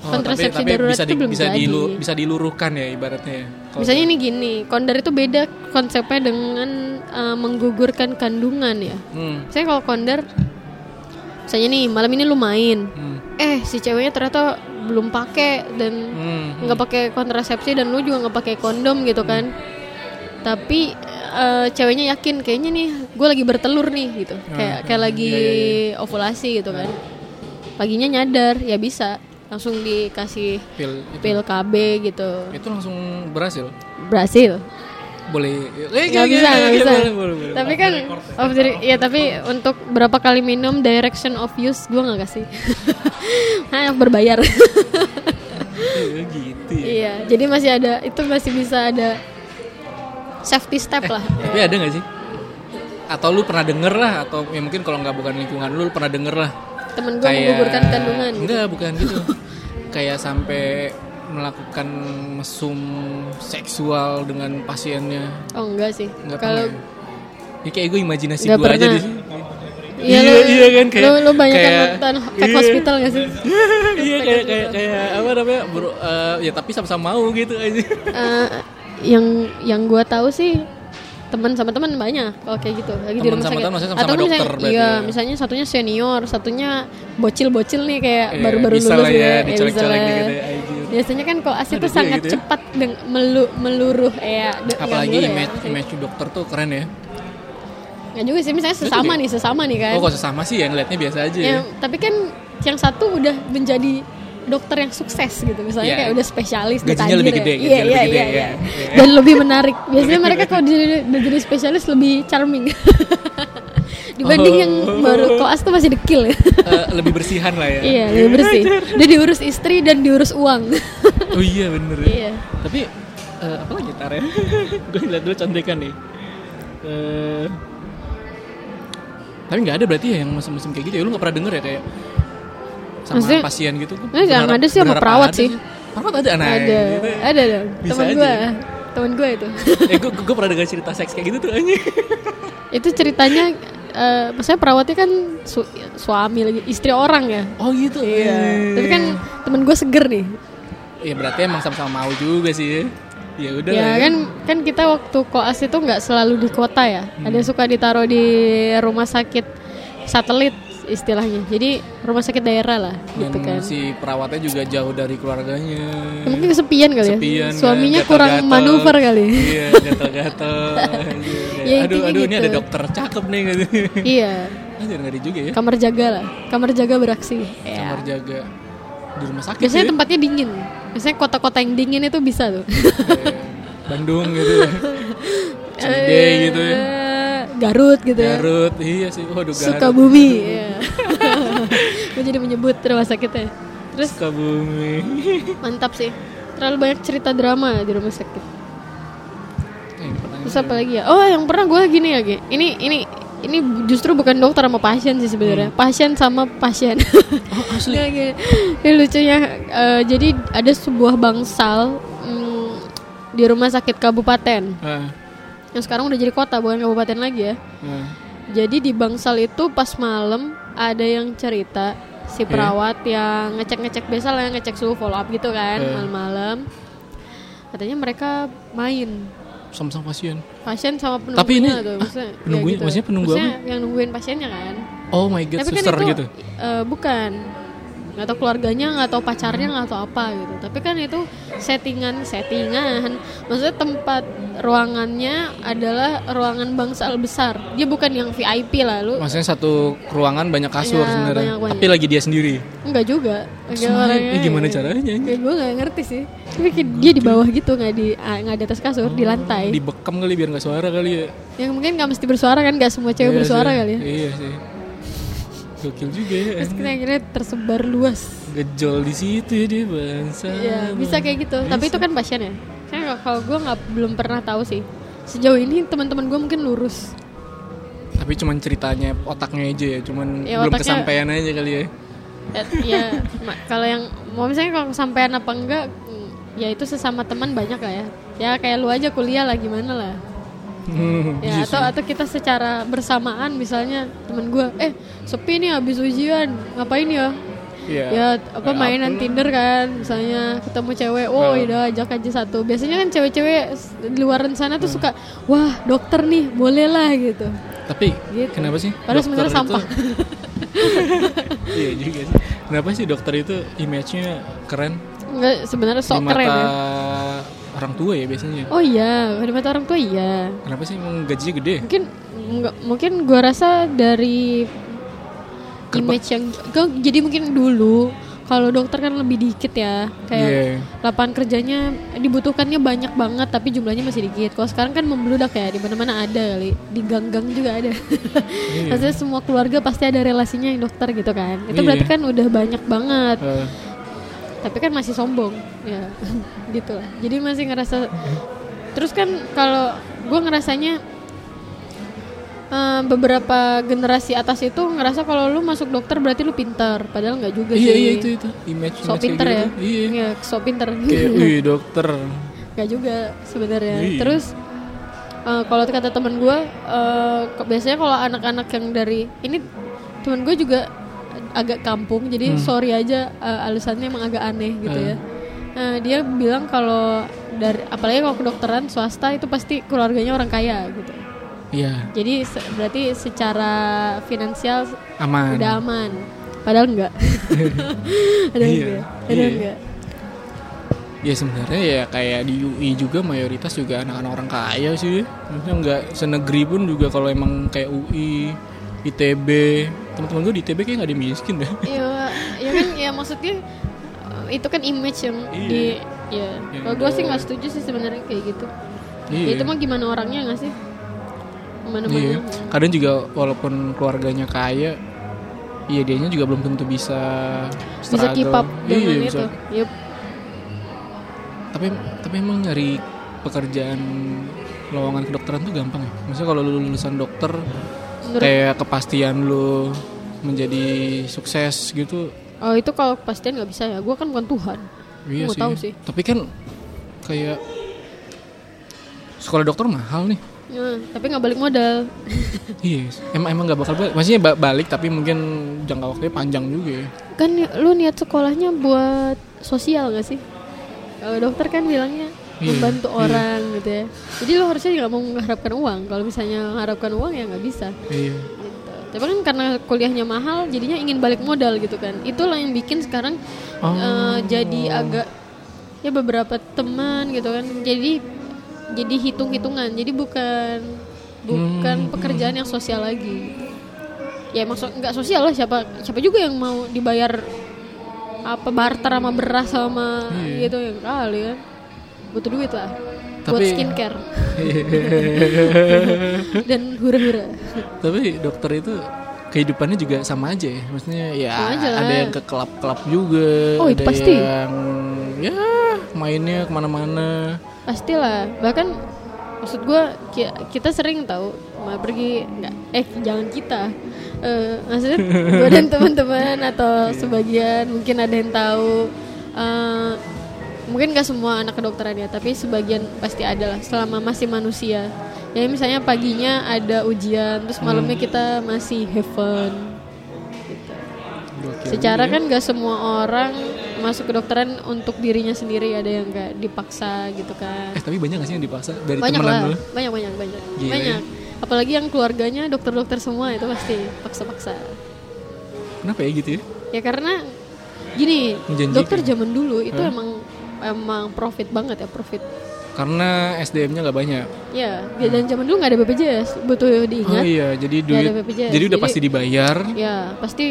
Oh, Kontrasepsi tapi, tapi darurat bisa itu di- belum bisa jadi. dilu- bisa diluruhkan ya ibaratnya ya. Kalau- Misalnya ini gini, kondar itu beda konsepnya dengan eh, menggugurkan kandungan ya. hmm, Saya kalau kondar, misalnya nih malam ini lu main, hmm, eh si ceweknya ternyata belum pakai dan hmm, nggak pakai kontrasepsi dan lu juga nggak pakai kondom gitu kan. Tapi eh, ceweknya yakin kayaknya nih gue lagi bertelur nih gitu. Kayak kayak lagi ovulasi gitu kan paginya nyadar ya bisa. Langsung dikasih pil itu, pil KB gitu. Itu langsung berhasil? Berhasil. Boleh eh, nggak bisa nggak bisa. boleh, boleh, boleh. tapi kan of the- ya tapi untuk berapa kali minum direction of use gue nggak kasih. Hanya berbayar. Eh, gitu ya. Iya jadi masih ada itu masih bisa ada safety step lah. tapi ada nggak sih? Atau lu pernah denger lah atau ya mungkin kalau nggak bukan lingkungan lu, lu pernah denger lah temen gue menggugurkan kandungan gitu. enggak bukan gitu kayak sampai melakukan mesum seksual dengan pasiennya oh enggak sih nggak kalau ya? ya kayak gue imajinasi gue aja sih Iya, Iya, lu, iya kan, kayak- lu, lu banyak kan kayak- nonton fake iya. hospital gak sih? iya kayak kayak kayak apa namanya bro, eh, ya tapi sama-sama mau gitu aja Eh, yang yang gua tahu sih teman sama teman banyak kalau kayak gitu lagi di Teman rumah sama sakit. maksudnya sama-sama Atau misalnya, dokter iya, ya? misalnya satunya senior, satunya bocil-bocil nih kayak Iya, baru-baru bisa lulus lah gitu ya, bisa dicolek-colek lah. dikit ya. Biasanya kan koas itu juga sangat gitu ya. cepat deng- melu- meluruh ya, de- ya, apalagi meluruh ya. image image dokter tuh keren ya Nggak juga sih, misalnya sesama nih, sesama nih kan. oh kok sesama sih ya ngeliatnya biasa aja ya Yang- tapi kan yang satu udah menjadi dokter yang sukses gitu. Misalnya Iya. kayak udah spesialis Gajinya lebih ya. gede, iya gajinya iya iya iya. ya. dan lebih menarik. Biasanya mereka kalau jadi, jadi spesialis lebih charming. Dibanding Oh. yang baru koas tuh masih dekil ya. Eh, lebih bersihan lah ya. Iya lebih bersih. Dia diurus istri dan diurus uang. Oh iya bener ya. iya. Tapi eh, apa lagi tar ya? Gue lihat dulu contekan nih. Eh, tapi nggak ada berarti ya yang musim-musim kayak gitu ya. Lu nggak pernah denger ya kayak sama Maksudnya- pasien gitu Gua Nggak, yang berharap- ada sih sama perawat ada sih. perawat ada nah ada gitu. ada dong. Bisa teman aja. gue teman gue itu. Eh gue gue pernah dengar cerita seks kayak gitu tuh anjing. Itu ceritanya eh maksudnya perawatnya kan su- suami lagi istri orang ya? Oh gitu. Iya. Tapi kan temen gue seger nih. ya berarti emang sama-sama mau juga sih ya. Ya udah Ya lah kan kan kita waktu koas itu nggak selalu di kota ya. Ada yang suka ditaruh di rumah sakit satelit istilahnya. Jadi rumah sakit daerah lah gitu Dan kan. si perawatnya juga jauh dari keluarganya Ya, mungkin kesepian kali ya. Kesepian, kan, Suaminya kurang gatal-gatal. manuver kali. Iya, gatal-gatal. Anjir, kayak, Ya, aduh, aduh, ini gitu. ada dokter cakep nih gitu. iya. Anjir ngeri juga ya. Kamar jaga lah. Kamar jaga beraksi. Ya. Kamar jaga di rumah sakit Biasanya ya. tempatnya dingin. Biasanya kota-kota yang dingin itu bisa tuh. Kayak Bandung gitu ya. Ciwidey gitu ya. Garut gitu ya. Garut, iya sih. Waduh, Garut. Sukabumi ya. Gue jadi menyebut rumah sakitnya. Terus Sukabumi. mantap sih. Terlalu banyak cerita drama di rumah sakit. Eh. Terus apa lagi ya? Oh, yang pernah gue gini ya, Ge. Ini ini ini justru bukan dokter sama pasien sih sebenarnya. Pasien sama pasien. Oh, asli. Gini. Ini lucunya eh, jadi ada sebuah bangsal mm, di rumah sakit kabupaten. Ah, Yang sekarang udah jadi kota bukan kabupaten lagi ya. ah. Jadi di Bangsal itu pas malam ada yang cerita si perawat yang ngecek-ngecek biasa lah yang ngecek suhu follow up gitu kan Eh. malam-malam. Katanya mereka main sama-sama pasien. pasien sama penunggunya Tapi ini, tuh, maksudnya, ya penunggunya- maksudnya penunggu Maksudnya yang nungguin pasiennya kan. Oh my god, Tapi kan suster itu gitu. eh, bukan nggak tahu keluarganya nggak tahu pacarnya nggak tahu apa gitu tapi kan itu settingan settingan maksudnya tempat ruangannya adalah ruangan bangsal besar dia bukan yang VIP lah lu Maksudnya satu ruangan banyak kasur Iya, sebenarnya. Tapi lagi dia sendiri. enggak juga gimana ya- caranya? kayak gue nggak ngerti sih tapi dia di bawah gitu nggak di ah, nggak di atas kasur di lantai Dibekam kali biar nggak suara kali ya. yang mungkin nggak mesti bersuara kan nggak semua cewek Iya bersuara sih. kali ya Iya sih. Gokil juga ya. terus kita akhirnya tersebar luas Gejol di situ ya dia bangsa. Iya bisa kayak gitu. Tapi itu kan pasien ya. Saya kalau gue nggak belum pernah tahu sih. Sejauh ini teman-teman gue mungkin lurus. Tapi cuman ceritanya otaknya aja ya, cuman Ya, belum otaknya- kesampaian aja kali ya. Ya, ya ma- kalau yang mau misalnya kalau kesampaian apa enggak, ya itu sesama teman banyak lah ya. Ya kayak lu aja kuliah lah gimana lah. Hmm, Ya iya atau atau kita secara bersamaan misalnya temen gue, eh sepi nih habis ujian ngapain ya? Iya. ya apa Ya, mainan Tinder kan misalnya ketemu cewek oh udah ajak aja satu biasanya kan cewek-cewek di luar sana tuh suka wah dokter nih boleh lah gitu Tapi Gitu. kenapa sih? Padahal sebenarnya itu- sampah. iya juga sih. Kenapa sih dokter itu image-nya keren enggak sebenarnya sok keren ya orang tua ya biasanya? oh iya mata orang tua iya Kenapa sih emang gajinya gede? mungkin enggak, mungkin gua rasa dari image yang gua- jadi mungkin dulu kalau dokter kan lebih dikit ya kayak Iya. lapangan kerjanya dibutuhkannya banyak banget tapi jumlahnya masih dikit. Kalau sekarang kan membludak ya di mana-mana ada kali, di gang-gang juga ada. Iya. Maksudnya semua keluarga pasti ada relasinya yang dokter gitu kan. Itu Iya. berarti kan udah banyak banget. Eh, Tapi kan masih sombong ya, gitu lah. Jadi masih ngerasa. Terus kan kalau gue ngerasanya eh, beberapa generasi atas itu ngerasa kalau lu masuk dokter berarti lu pintar, padahal nggak juga iya sih. iya itu itu image Sok pinter kayak ya? gitu. Iya. Iya, sok pinter. Kayak wih dokter. Gak juga sebenarnya. Iya. Terus eh, kalau kata teman gue, eh, ke- biasanya kalau anak-anak yang dari ini teman gue juga agak kampung, jadi sorry aja eh, alasannya emang agak aneh gitu ya. Nah, dia bilang kalau dari apalagi kalau kedokteran swasta itu pasti keluarganya orang kaya gitu. Iya, Jadi se- berarti secara finansial aman. udah aman. Padahal enggak. Padahal Iya, enggak. Padahal iya. enggak. Ya sebenarnya ya kayak di UI juga mayoritas juga anak-anak orang kaya sih. Maksudnya nggak senegeri pun juga kalau emang kayak UI, ITB, teman-teman gue di ITB kayak nggak ada miskin deh. Iya, ya kan ya maksudnya itu kan image yang Iya. di ya. Kalau gue sih udah- nggak setuju sih sebenarnya kayak gitu. Ya, Iya. itu mah gimana orangnya nggak sih? Mana-mana. Iya. Kadang juga walaupun keluarganya kaya, iya dianya juga belum tentu bisa Bisa keep up Iya, dengan bisa. itu. Yup. Tapi tapi emang nyari pekerjaan lowongan kedokteran tuh gampang ya. Maksudnya kalau lu lulusan dokter Menurut- kayak kepastian lu menjadi sukses gitu. Oh itu kalau kepastian nggak bisa ya. Gue kan bukan Tuhan. Iya sih. tahu sih. Tapi kan kayak sekolah dokter mahal nih. Ya, tapi nggak balik modal. Iya, emang emang nggak bakal balik. Maksudnya ba- balik tapi mungkin jangka waktunya panjang juga ya. kan lu niat sekolahnya buat sosial gak sih? Kalau dokter kan bilangnya membantu iya. orang gitu ya. Jadi lu harusnya nggak mau mengharapkan uang. Kalau misalnya mengharapkan uang ya nggak bisa. Iya. gitu. Tapi kan karena kuliahnya mahal, jadinya ingin balik modal gitu kan. Itulah yang bikin sekarang Oh. eh, jadi agak ya beberapa teman gitu kan. Jadi jadi hitung-hitungan. Jadi bukan bukan Hmm. pekerjaan yang sosial lagi. Ya maksud nggak sosial lah siapa siapa juga yang mau dibayar apa barter sama beras sama Iya. gitu ya kali kan. Butuh duit lah. Buat Tapi- skincare dan hura-hura. Tapi dokter itu kehidupannya juga sama aja ya. Maksudnya ya Sama aja ada yang ke klub-klub juga, Oh, itu ada pasti. yang ya mainnya ke mana-mana. pastilah bahkan maksud gue kita sering tahu mau pergi nggak eh jangan kita Eh, maksudnya gue dan teman-teman atau sebagian mungkin ada yang tahu eh, mungkin nggak semua anak kedokteran ya tapi sebagian pasti ada lah selama masih manusia ya misalnya paginya ada ujian terus malamnya kita masih have fun gitu. Secara ya. kan gak semua orang masuk kedokteran untuk dirinya sendiri ada yang gak dipaksa gitu kan eh tapi banyak gak sih yang dipaksa dari banyak lah lu banyak banyak banyak Gila ya. banyak apalagi yang keluarganya dokter-dokter semua itu pasti paksa-paksa kenapa ya gitu ya ya karena gini Menjanjikan. dokter zaman dulu itu Hah? emang emang profit banget ya profit. Karena SDM-nya nggak banyak. Ya dan zaman dulu nggak ada BPJS butuh diingat. Oh iya jadi Nggak ada duit BPJS, jadi udah jadi- pasti dibayar. Ya pasti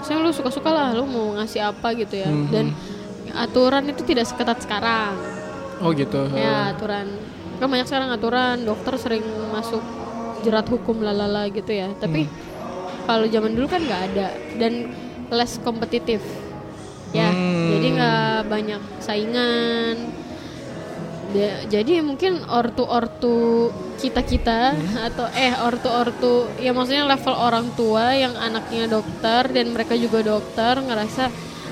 saya lu suka-suka lah lu mau ngasih apa gitu ya. Mhm. dan aturan itu tidak seketat sekarang. Oh gitu. Ya aturan. Kan banyak sekarang aturan dokter sering masuk jerat hukum lalala gitu ya. Tapi Hmm. kalau zaman dulu kan nggak ada. Dan less kompetitif. Ya. Hmm. Nggak banyak saingan. Da- jadi mungkin ortu-ortu kita-kita atau eh ortu-ortu ya maksudnya level orang tua yang anaknya dokter dan mereka juga dokter ngerasa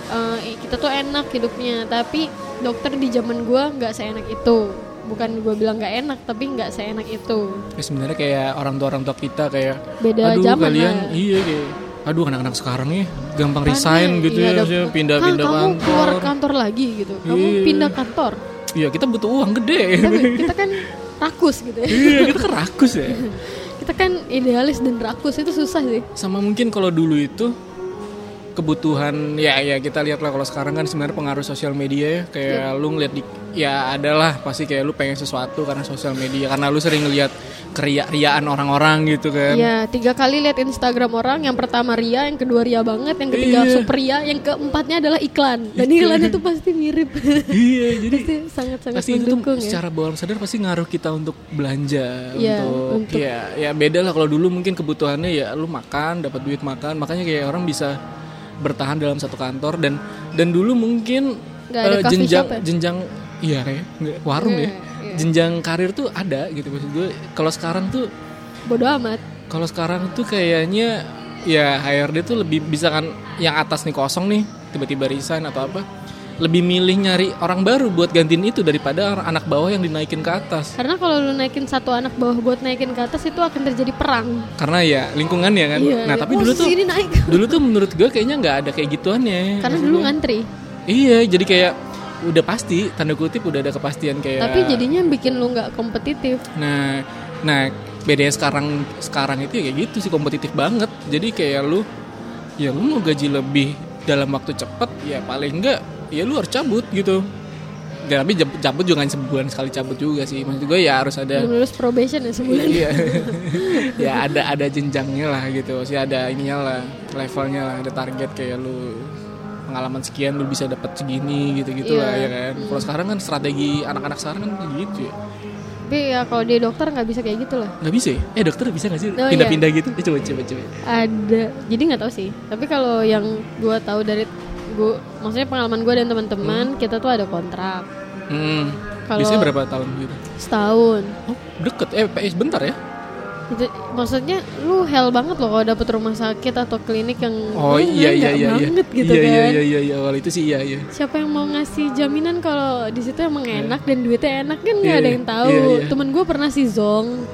eh, kita tuh enak hidupnya. Tapi dokter di zaman gua nggak seenak itu. Bukan gue bilang nggak enak tapi nggak seenak itu. Ya, sebenarnya kayak orang tua orang tua kita kayak Beda aduh zaman kalian lah." iya kayak aduh anak-anak sekarang nih gampang Kan resign nih, gitu iya, ya ada- maksudnya "Hah, pindah-pindah kamu kantor. keluar kantor lagi gitu. Kamu Iya. pindah kantor. Iya kita butuh uang gede. Tapi kita kan rakus gitu ya. Iya kita kan rakus ya. Kita kan idealis dan rakus itu susah sih. Sama mungkin kalau dulu itu kebutuhan ya ya kita lihat lah kalau sekarang kan sebenarnya pengaruh sosial media ya. Kayak Iya. lu ngeliat di ya adalah pasti kayak lu pengen sesuatu karena sosial media. Karena lu sering ngeliat keria-riaan orang-orang gitu kan. Ya tiga kali lihat Instagram orang. Yang pertama ria yang kedua ria banget. Yang ketiga Iya. super ria yang keempatnya adalah iklan. Dan iklannya tuh pasti mirip. Iya jadi pasti sangat sangat pasti itu tuh mendukung ya. secara bawah sadar pasti ngaruh kita untuk belanja Iya, untuk, untuk- ya ya beda lah. Kalau dulu mungkin kebutuhannya ya lu makan dapat duit makan. Makanya kayak orang bisa bertahan dalam satu kantor dan dan dulu mungkin coffee jenjang shop ya? jenjang iya kayak warung Iya, ya iya. jenjang karir tuh ada gitu maksud gue kalau sekarang tuh bodoh amat kalau sekarang tuh kayaknya ya HRD tuh lebih bisa kan yang atas nih kosong nih tiba-tiba resign atau apa lebih milih nyari orang baru buat gantiin itu daripada anak bawah yang dinaikin ke atas. Karena kalau lu naikin satu anak bawah buat naikin ke atas itu akan terjadi perang. Karena ya lingkungannya kan? Iya, nah iya. tapi Oh, dulu tuh ini naik. dulu tuh menurut gue kayaknya nggak ada kayak gituannya. Karena dulu ngantri. Iya jadi kayak udah pasti tanda kutip udah ada kepastian kayak tapi jadinya bikin lu nggak kompetitif. Nah, nah bedanya sekarang sekarang itu ya kayak gitu sih kompetitif banget. Jadi kayak lu ya lu mau gaji lebih dalam waktu cepat ya paling enggak ya lu harus cabut gitu. Ya, tapi cabut juga nggak sebulan sekali cabut juga sih. Maksud gue ya harus ada lulus probation ya sebulan Iya. ya ada ada jenjangnya lah gitu. Sih ada ininya lah, levelnya lah, ada target kayak lu pengalaman sekian lu bisa dapat segini gitu-gitu lah Iya. ya kan. Kalau sekarang kan strategi anak-anak sekarang kan gitu ya. tapi ya kalau dia dokter nggak bisa kayak gitu lah Nggak bisa ya? Eh dokter bisa nggak sih Oh, pindah-pindah gitu? Eh, coba coba coba. ada jadi nggak tahu sih tapi kalau yang gua tahu dari gua maksudnya pengalaman gua dan teman-teman kita tuh ada kontrak Hmm. Kalau- Biasanya berapa tahun gitu? setahun Oh deket. Eh PS bentar ya? itu maksudnya lu hell banget loh kalau dapet rumah sakit atau klinik yang Oh iya iya iya iya. banget gitu iya, kan iya iya iya iya. Awal itu sih iya iya. siapa yang mau ngasih jaminan kalau di situ emang enak dan duitnya enak kan nggak Iya, ada yang tahu iya, iya. temen gue pernah sih zong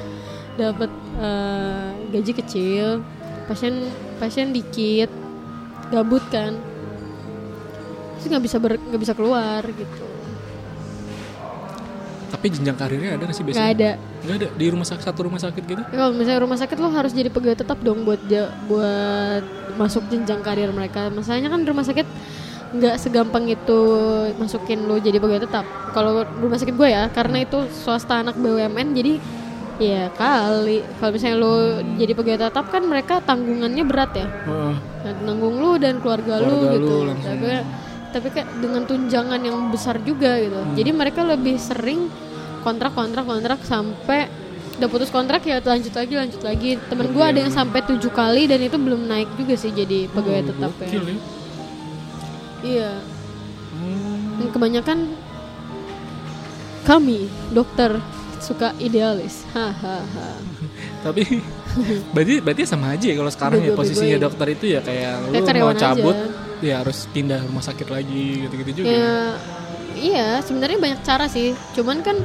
dapat eh, gaji kecil pasien pasien dikit gabut kan terus nggak bisa nggak bisa keluar gitu Tapi jenjang karirnya ada nggak sih nggak biasanya? ada Nggak ada. Di rumah sakit satu rumah sakit gitu? Ya, kalau misalnya rumah sakit lo harus jadi pegawai tetap dong buat buat masuk jenjang karir mereka. Masalahnya kan rumah sakit nggak segampang itu masukin lo jadi pegawai tetap. Kalau rumah sakit gue ya, karena itu swasta anak BUMN jadi ya kali kalau misalnya lo jadi pegawai tetap kan mereka tanggungannya berat ya. Nah, nanggung lu dan keluarga, lu Keluarga gitu. lu langsung. Tapi tapi kayak dengan tunjangan yang besar juga gitu. Hmm. Jadi mereka lebih sering kontrak kontrak kontrak sampai udah putus kontrak ya lanjut lagi lanjut lagi. Temen gua ada yang sampai tujuh kali dan itu belum naik juga sih jadi pegawai Oh, tetap ya. ya. Iya. Hmm. Dan kebanyakan kami dokter suka idealis. Hahaha. Tapi berarti berarti sama aja ya kalau sekarang ya Bego-begoin. posisinya dokter itu ya kayak lu Kayak mau karyawan cabut aja. Ya harus pindah rumah sakit lagi gitu-gitu juga. Ya, iya, sebenarnya banyak cara sih. Cuman kan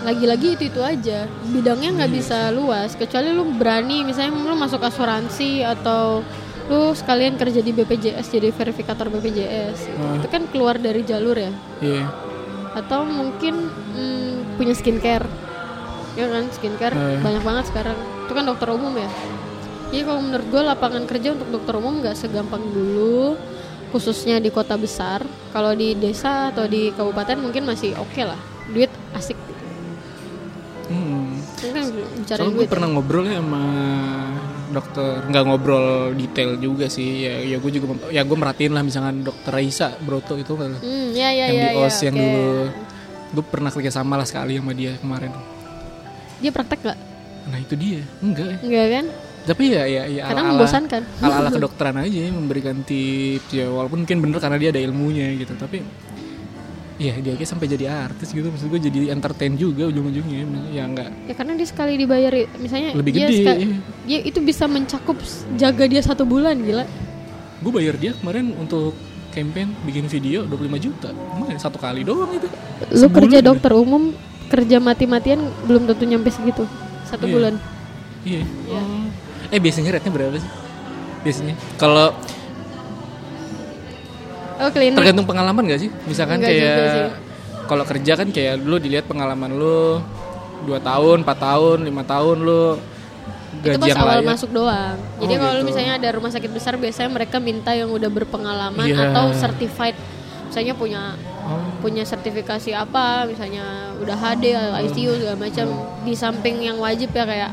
lagi-lagi itu itu aja bidangnya nggak bisa luas kecuali lu berani misalnya lu masuk asuransi atau lu sekalian kerja di BPJS jadi verifikator BPJS Hmm. itu kan keluar dari jalur ya Iya. atau mungkin mm, punya skincare ya kan skincare Hmm. banyak banget sekarang itu kan dokter umum ya jadi kalau menurut gue lapangan kerja untuk dokter umum nggak segampang dulu khususnya di kota besar kalau di desa atau di kabupaten mungkin masih oke lah duit asik Hmm. Ini kan bicara Soalnya gue duit pernah ngobrol ya sama dokter, nggak ngobrol detail juga sih. Ya, ya gue juga, ya gue merhatiin lah misalkan dokter Raisa Broto itu kan hmm, ya ya yang ya di ya, OS yang oke. dulu. Gue pernah kerja sama lah sekali sama dia kemarin. dia praktek nggak Nah itu dia, enggak. ya. enggak kan Tapi ya, ya, ya karena ala-ala, membosankan. ala-ala kedokteran aja memberikan tips ya. Walaupun mungkin bener karena dia ada ilmunya gitu tapi ya dia kayak sampai jadi artis gitu. Maksud gue jadi entertain juga ujung-ujungnya. Ya enggak ya karena dia sekali dibayar misalnya Lebih dia gede, ska- iya. dia itu bisa mencakup jaga dia satu bulan gila. Gue bayar dia kemarin untuk campaign bikin video 25 juta. Emang satu kali doang itu. Lu Sebulan kerja udah. dokter umum kerja mati-matian belum tentu nyampe segitu. Satu Iya. bulan. Iya. Iya. Oh. Eh biasanya rate-nya berapa sih? Biasanya. Kalau oh klinik tergantung pengalaman gak sih? Misalkan Enggak kayak kalau kerja kan kayak dulu dilihat pengalaman lu dua tahun 4 tahun lima tahun lu itu gaji pas yang awal layak. masuk doang. Jadi Oh, kalau gitu. misalnya ada rumah sakit besar biasanya mereka minta yang udah berpengalaman Iya. atau certified. Misalnya punya oh, punya sertifikasi apa misalnya udah HD ICU segala macam. Di samping yang wajib ya kayak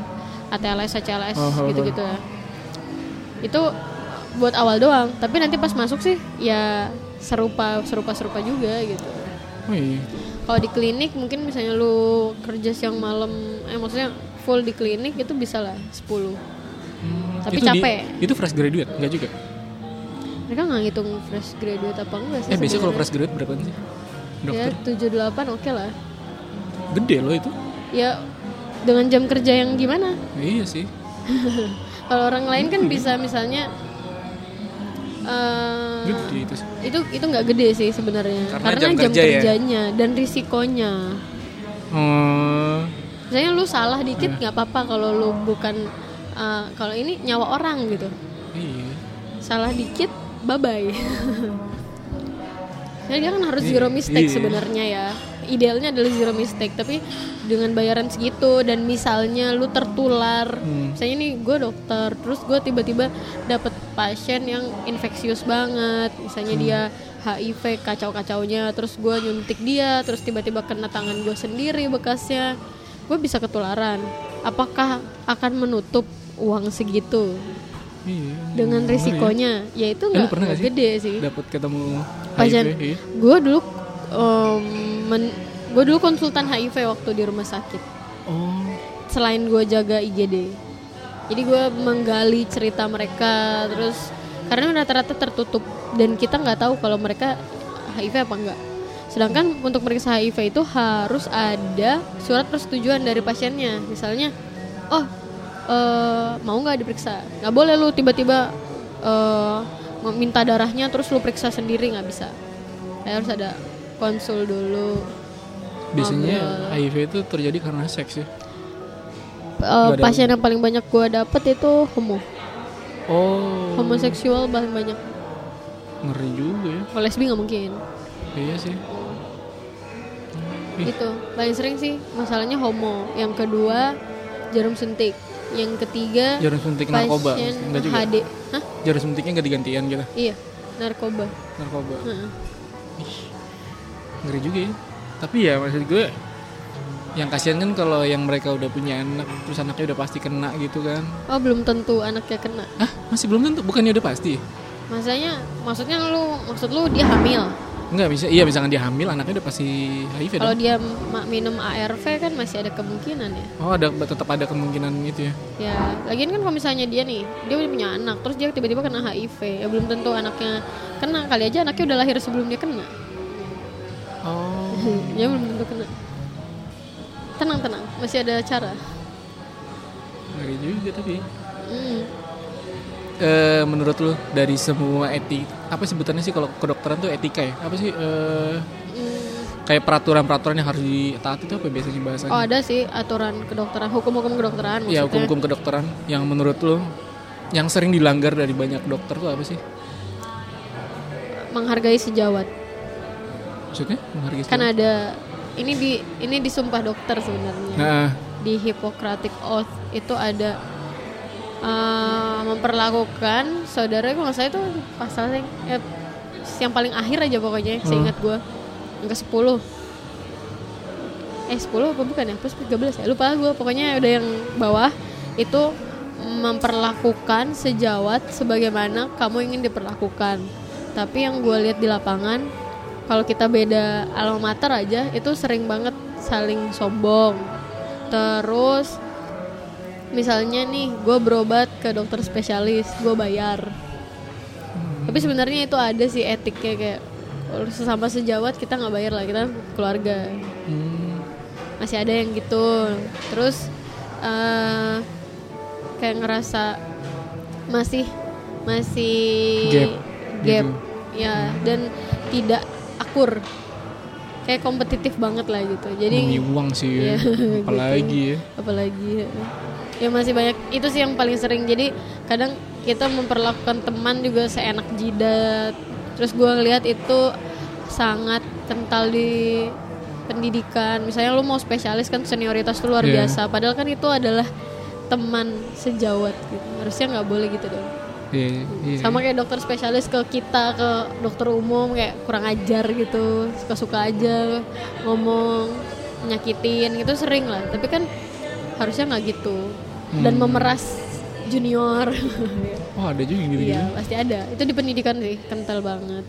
ATLS ACLS Oh, oh, oh. gitu-gitu. Ya itu buat awal doang. Tapi nanti pas masuk sih ya serupa serupa serupa juga gitu. Oh iya. kalau di klinik mungkin misalnya lu kerja siang malam eh maksudnya full di klinik itu bisa lah 10 Hmm, Tapi itu di- capek. itu fresh graduate enggak juga? Mereka nggak ngitung fresh graduate apa enggak sih eh biasanya kalau fresh graduate berapa sih ya dokter 78 oke lah. Gede loh itu. Ya dengan jam kerja yang gimana iya sih Kalau orang lain kan bisa misalnya gede itu sih. itu itu nggak gede sih sebenarnya Karena karena, jam jam, kerja ya? kerjanya dan risikonya. oh Misalnya lu salah dikit nggak apa-apa kalau lu bukan eh, kalau ini nyawa orang gitu. iya Salah dikit bye bye. Jadi dia kan harus zero mistake Iya. sebenarnya ya. Idealnya adalah zero mistake, tapi dengan bayaran segitu dan misalnya lu tertular, Hmm. misalnya nih gue dokter, terus gue tiba-tiba dapet pasien yang infeksius banget, misalnya Hmm. dia HIV kacau-kacaunya, terus gue nyuntik dia, terus tiba-tiba kena tangan gue sendiri bekasnya, gue bisa ketularan. Apakah akan menutup uang segitu iya dengan Ngeri ya. risikonya? Ya itu Eh, lu nggak pernah nggak nggak sih? gede sih dapat ketemu pasien HIV, iya. Dulu gue dulu konsultan HIV waktu di rumah sakit. Oh. Selain gue jaga IGD jadi gue menggali cerita mereka terus karena rata-rata tertutup dan kita nggak tahu kalau mereka HIV apa enggak sedangkan untuk meriksa HIV itu harus ada surat persetujuan dari pasiennya. Misalnya oh eh, mau nggak diperiksa? Nggak boleh lu tiba-tiba eh, minta darahnya terus lu periksa sendiri nggak bisa. Harus ada konsul dulu. Biasanya HIV itu terjadi karena seks ya? Nggak ada- pasien yang paling banyak gue dapet itu homo. Oh. Homoseksual paling banyak. Ngeri juga ya. Kalau lesbi nggak mungkin. Iya sih. Ih. itu paling sering sih masalahnya homo. Yang kedua jarum suntik. Yang ketiga jarum suntik narkoba. enggak juga? HD hah? Jarum suntiknya enggak digantian gitu? Iya narkoba. Narkoba. Heeh. Ngeri juga ya. Tapi ya maksud gue yang kasihan kan kalau yang mereka udah punya anak terus anaknya udah pasti kena gitu kan. Oh belum tentu anaknya kena. Ah masih belum tentu? Bukannya udah pasti? Masanya maksudnya lu maksud lu dia hamil? Enggak bisa iya misalkan dia hamil anaknya udah pasti HIV kalau dia minum ARV kan masih ada kemungkinan ya. Oh ada tetap ada kemungkinan itu ya? Ya lagian kan kalau misalnya dia nih dia udah punya anak terus dia tiba-tiba kena HIV ya belum tentu anaknya kena kali aja anaknya udah lahir sebelum dia kena oh ya belum tentu kena tenang tenang masih ada cara ngeri juga tapi Hmm. eh menurut lu dari semua etik apa sebutannya sih kalau kedokteran tuh etika ya apa sih eh Hmm, kayak peraturan-peraturan yang harus ditaati itu apa biasanya bahasanya? Oh ada sih aturan kedokteran, hukum-hukum kedokteran ya maksudnya. hukum-hukum kedokteran yang menurut lo yang sering dilanggar dari banyak dokter tuh apa sih? menghargai sejawat. Maksudnya menghargai Kan ada ini di ini di sumpah dokter sebenarnya. Nah, Di Hippocratic Oath itu ada eh, memperlakukan saudara kalau salah itu pasalnya eh, yang paling akhir aja pokoknya seingat gue yang ke 10 eh 10 apa bukan ya? Plus 13 ya? Lupa gue pokoknya udah yang bawah itu memperlakukan sejawat sebagaimana kamu ingin diperlakukan. Tapi yang gue lihat di lapangan kalau kita beda alma mater aja itu sering banget saling sombong. Terus misalnya nih gue berobat ke dokter spesialis, gue bayar. Tapi sebenarnya itu ada sih etiknya kayak sesama sejawat kita nggak bayar lah kita keluarga hmm, masih ada yang gitu terus eh kayak ngerasa masih masih Gap, gap, gitu. ya dan tidak akur. Kayak kompetitif banget lah gitu. Jadi demi uang sih ya. Iya, apalagi ya. apalagi ya. ya masih banyak. Itu sih yang paling sering. Jadi kadang kita memperlakukan teman juga seenak jidat. Terus gue ngeliat itu sangat kental di pendidikan. Misalnya lu mau spesialis kan senioritas tuh luar Iya. biasa. Padahal kan itu adalah teman sejawat gitu. Harusnya nggak boleh gitu dong Iya, iya. sama kayak dokter spesialis ke kita ke dokter umum kayak kurang ajar gitu suka-suka aja ngomong nyakitin gitu sering lah tapi kan harusnya nggak gitu dan Hmm. memeras junior Oh ada juga yang gitu iya pasti ada itu di pendidikan sih kental banget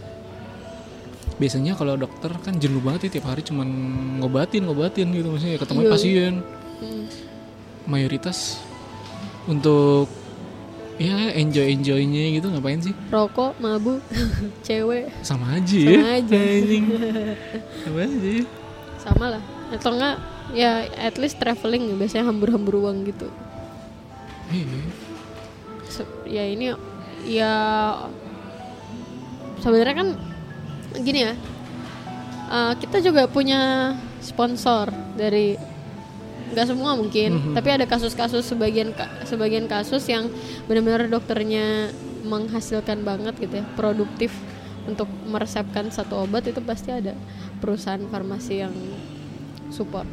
Biasanya kalau dokter kan jenuh banget ya tiap hari cuman ngobatin ngobatin gitu maksudnya ketemu Iya. pasien. Hmm. Mayoritas untuk ya enjoy enjoynya gitu ngapain sih? rokok mabuk cewek Sama aja Sama aja. Sama aja. sama lah atau enggak ya at least traveling biasanya hambur-hambur uang gitu Iya. Se- ya ini ya sebenarnya kan gini ya eh, kita juga punya sponsor dari nggak semua mungkin tapi ada kasus-kasus sebagian sebagian kasus yang benar-benar dokternya menghasilkan banget gitu ya produktif untuk meresepkan satu obat itu pasti ada perusahaan farmasi yang support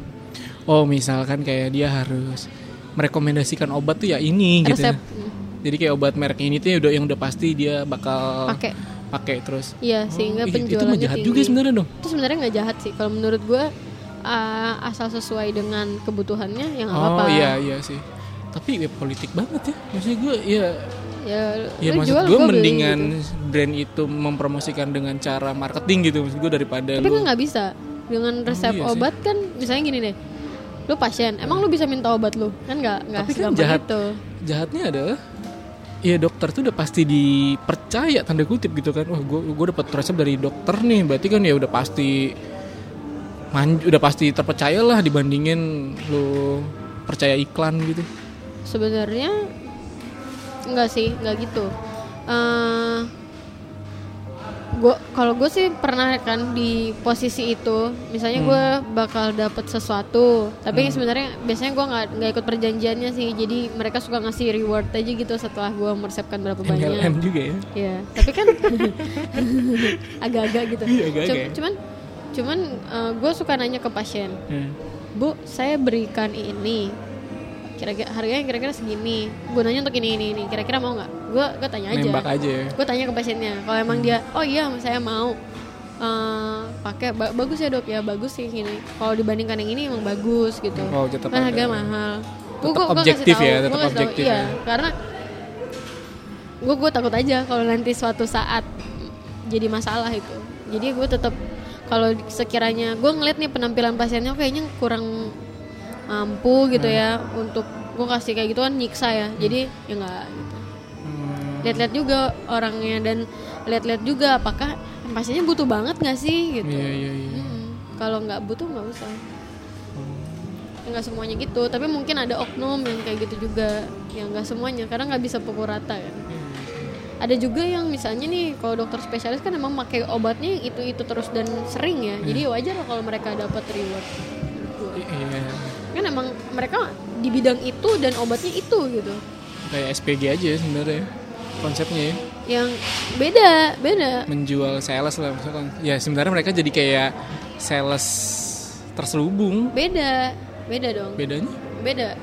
Oh misalkan kayak dia harus merekomendasikan obat tuh ya ini gitu. resep ya. mm, Jadi kayak obat merek ini tuh ya udah yang udah pasti dia bakal pakai pakai terus. iya sehingga Oh, itu penjualannya mah jahat tinggi. juga sebenarnya dong. itu sebenarnya nggak jahat sih kalau menurut gue uh, asal sesuai dengan kebutuhannya yang apa-apa Oh iya iya sih. Tapi ya politik banget ya. Maksudnya gue ya ya, ya lu maksud jual, gue beli mendingan gitu. brand itu mempromosikan dengan cara marketing gitu maksud gue daripada tapi lu kan nggak bisa dengan resep iya sih. obat kan misalnya gini deh lu pasien emang lu bisa minta obat lu kan nggak nggak Tapi kan jahat. itu jahatnya adalah ya dokter tuh udah pasti dipercaya tanda kutip gitu kan wah gue gue dapat resep dari dokter nih berarti kan ya udah pasti man, udah pasti terpercaya lah dibandingin lu percaya iklan gitu. Sebenarnya nggak sih nggak gitu. Eh gua kalau gue sih pernah kan di posisi itu misalnya gue bakal dapet sesuatu tapi sebenarnya biasanya gue nggak nggak ikut perjanjiannya sih jadi mereka suka ngasih reward aja gitu setelah gue meresepkan berapa banyak. MLM juga ya? Ya tapi kan agak-agak gitu. Iya, agak-agak Cum- ya. cuman cuman gue suka nanya ke pasien Hmm. Bu, saya berikan ini. Kira-kira harganya kira-kira segini. Gunanya untuk ini ini ini. Kira-kira mau nggak? Gue gue tanya aja. nembak aja ya Gue tanya ke pasiennya. Kalau emang dia, oh iya saya mau eh, pakai ba- bagus ya dok ya bagus sih ini. Kalau dibandingkan yang ini emang bagus gitu. Oh, tetap ada. harga mahal. Gua- gua objektif kasih ya, tahu, tetap kasih tahu. objektif Iya, ya. karena gue gue takut aja kalau nanti suatu saat jadi masalah itu. Jadi gue tetap kalau sekiranya gue ngeliat nih penampilan pasiennya kayaknya kurang mampu gitu ya untuk gue kasih kayak gitu kan nyiksa ya. Jadi ya nggak gitu. Hmm. Lihat-lihat juga orangnya dan lihat-lihat juga apakah pasiennya butuh banget nggak sih gitu. iya iya iya Hmm, Kalau nggak butuh nggak usah. Nggak semuanya gitu, tapi mungkin ada oknum yang kayak gitu juga. yang nggak semuanya, karena nggak bisa pukul rata kan. Ada juga yang misalnya nih kalau dokter spesialis kan emang pakai obatnya yang itu itu terus dan sering ya. Jadi wajar lah kalau mereka dapat reward. Iya. Kan emang mereka di bidang itu dan obatnya itu gitu. Kayak SPG aja sebenarnya konsepnya ya. Yang beda beda. Menjual sales lah misalkan ya sebenarnya mereka jadi kayak sales terselubung. Beda beda dong. Bedanya? Beda.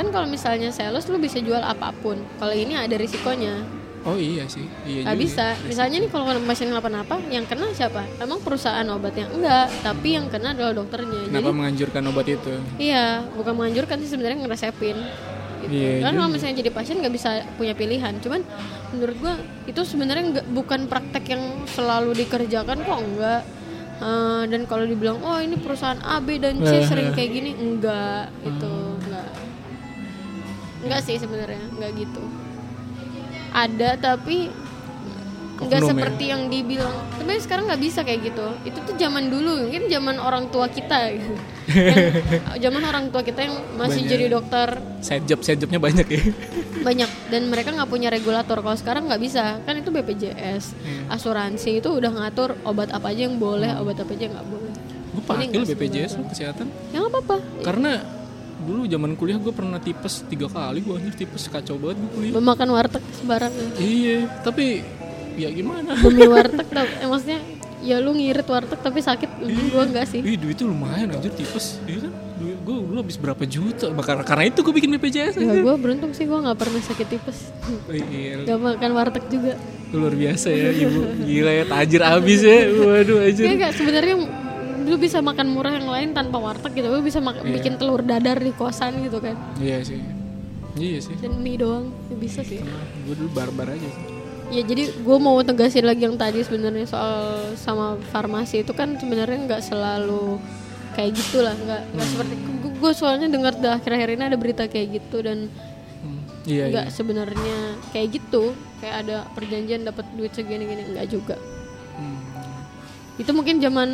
Kan kalau misalnya sales lu bisa jual apa pun. Kalau ini ada risikonya oh iya sih. Iya nggak juga. bisa. misalnya nih kalau pasien kenapa-napa yang kena siapa? Emang perusahaan obatnya? Enggak tapi yang kena adalah dokternya. Kenapa jadi menganjurkan obat itu? Iya. Bukan menganjurkan sih sebenarnya ngeresepin. Gitu. Iya kan kalau misalnya jadi pasien nggak bisa punya pilihan. Cuman menurut gua itu sebenarnya nggak bukan praktek yang selalu dikerjakan kok enggak Eh, dan kalau dibilang oh ini perusahaan A B dan C Lah. sering kayak gini enggak itu Hmm. enggak enggak sih sebenarnya. Enggak gitu ada tapi nggak ya? seperti yang dibilang. Tapi sekarang nggak bisa kayak gitu. Itu tuh zaman dulu mungkin zaman orang tua kita. Gitu. Yang- zaman orang tua kita yang masih Banyak. jadi dokter. Side job side jobnya banyak ya. Banyak. Dan mereka nggak punya regulator. Kalau sekarang nggak bisa. Kan itu BPJS Iya. asuransi itu udah ngatur obat apa aja yang boleh obat apa aja yang nggak boleh. Gue pakai BPJS kesehatan? Ya nggak apa-apa. Karena dulu zaman kuliah gue pernah tipes tiga kali gue anjir tipes. Kacau banget gue kuliah. Memakan warteg sembarangan iya tapi ya gimana? Demi warteg tau eh, maksudnya ya lu ngirit warteg tapi sakit gue enggak sih. Ih duit itu lumayan anjir tipes. Iya kan? Duit gue dulu habis berapa juta? Maka- Karena itu gue bikin BPJS ya gue beruntung sih gue nggak pernah sakit tipes. Iya. Gak makan warteg juga. Luar biasa ya ibu. Gila ya tajir abis ya. Waduh anjir. Iya sebenarnya lu bisa makan murah yang lain tanpa warteg gitu. Lu bisa mak- bikin telur dadar di kosan gitu kan. Iya sih. Iya sih. Dan mie doang. Ya bisa sih. Gue dulu barbar aja sih. Ya jadi gue mau tegasin lagi yang tadi sebenarnya soal sama farmasi itu kan sebenarnya nggak selalu kayak gitulah. Nggak nggak seperti gue soalnya dengar dah akhir-akhir ini ada berita kayak gitu dan Hmm, Iya nggak sebenarnya kayak gitu. Kayak ada perjanjian dapat duit segini gini nggak juga. Hmm. itu mungkin zaman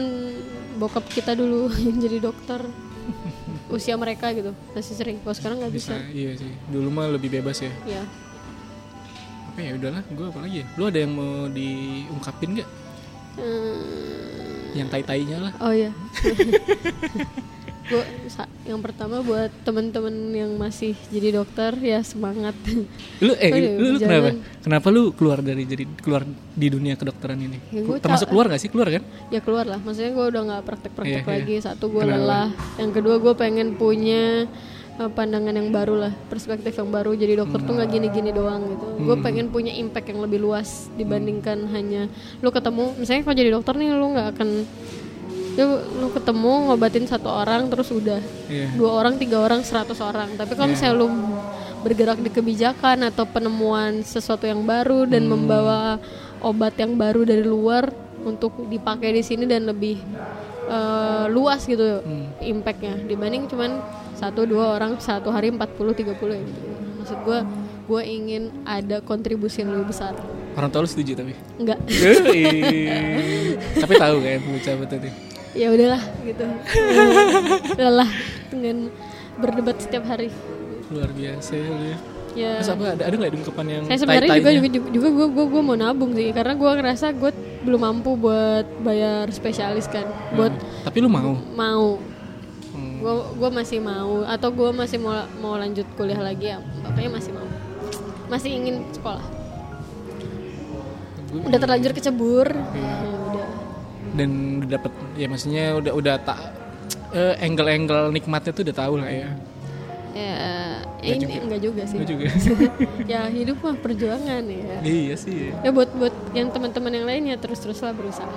bokap kita dulu yang jadi dokter. Usia mereka gitu masih sering. Kalau sekarang nggak bisa Bisa. iya sih. Dulu mah lebih bebas ya. Ya Apa ya udahlah gue apa lagi ya? Lu ada yang mau diungkapin gak? Hmm, Yang tai-tainya lah. Oh ya gue yang pertama buat teman-teman yang masih jadi dokter ya semangat Lu eh Oh iya, lu, lu kenapa? Kenapa lu keluar dari jadi keluar di dunia kedokteran ini? Ya, gua Termasuk keluar gak sih? Keluar kan? ya keluar lah maksudnya gue udah nggak praktek-praktek Iya, iya. lagi satu gue lelah yang kedua gue pengen punya eh, pandangan yang baru lah perspektif yang baru jadi dokter tuh nggak gini-gini doang gitu gue Hmm. pengen punya impact yang lebih luas dibandingkan hanya lu ketemu misalnya kalau jadi dokter nih lu nggak akan lu, lu ketemu ngobatin satu orang terus udah Iya. dua orang tiga orang seratus orang tapi kalau misalnya lu bergerak di kebijakan atau penemuan sesuatu yang baru dan Hmm. membawa obat yang baru dari luar untuk dipakai di sini dan lebih eh, luas gitu Hmm. impactnya dibanding cuman satu dua orang satu hari 40 30 ya gitu maksud gue gue ingin ada kontribusi yang lebih besar Orang tua lu setuju tapi enggak. Tapi tahu kan bocah betul tuh. Ya udahlah gitu. Lelah dengan berdebat setiap hari. Luar biasa ya ya. Terus apa ada ada nggak ungkapan yang saya sebenarnya juga juga juga gue gue gue mau nabung sih karena gue ngerasa gue belum mampu buat bayar spesialis kan buat Tapi lu mau? mau. Hmm. gue gue masih mau atau gue masih mau mau lanjut kuliah lagi ya makanya masih mau. Masih ingin sekolah. Udah terlanjur kecebur. Iya. ya udah Dan udah dapet ya maksudnya udah udah tak eh, angle-angle nikmatnya tuh udah tahu lah ya. ya ini enggak juga sih Gue juga. ya hidup mah perjuangan ya iya sih. ya. ya buat buat yang teman-teman yang lainnya terus teruslah berusaha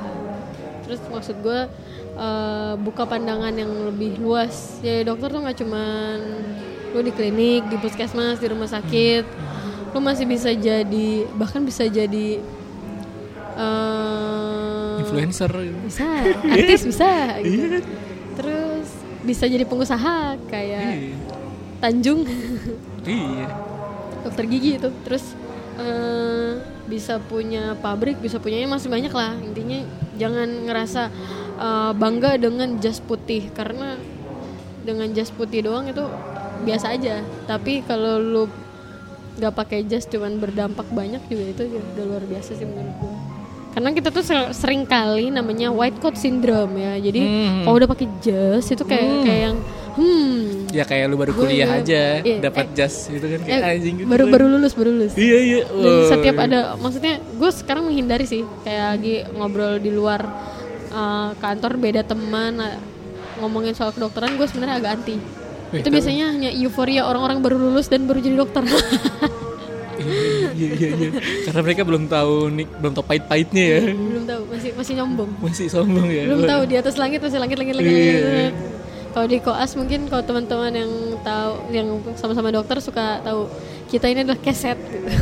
terus maksud gue eh, buka pandangan yang lebih luas ya dokter tuh nggak cuman lu di klinik di puskesmas di rumah sakit lu masih bisa jadi bahkan bisa jadi Influencer. bisa artis bisa gitu. terus bisa jadi pengusaha kayak Iya. Tanjung Iya. dokter gigi itu terus eh, bisa punya pabrik bisa punyanya masih banyak lah intinya jangan ngerasa eh, bangga dengan jas putih karena dengan jas putih doang itu biasa aja tapi kalau lu nggak pakai jas cuman berdampak banyak juga itu udah luar biasa sih menurut gue karena kita tuh ser- sering kali namanya white coat syndrome ya jadi Hmm. kalau udah pakai jas itu kayak kayak yang hmm Ya kayak lu baru kuliah juga- aja iya, dapat eh, jas gitu kan kayak eh, anjing gitu. baru kan. baru lulus baru lulus Iya iya. Dan Oh. setiap ada maksudnya gue sekarang menghindari sih kayak lagi ngobrol di luar uh, kantor beda teman uh, ngomongin soal kedokteran gue sebenarnya agak anti Wih, itu biasanya hanya euforia orang-orang baru lulus dan baru jadi dokter Iya iya iya. Karena mereka belum tahu nih belum tahu pahit-pahitnya ya. belum tahu masih masih nyombong Masih sombong ya. belum tahu di atas langit masih langit langit langit, Iya. langit. kalau di koas mungkin kalau teman-teman yang tahu yang sama-sama dokter suka tahu kita ini adalah keset gitu.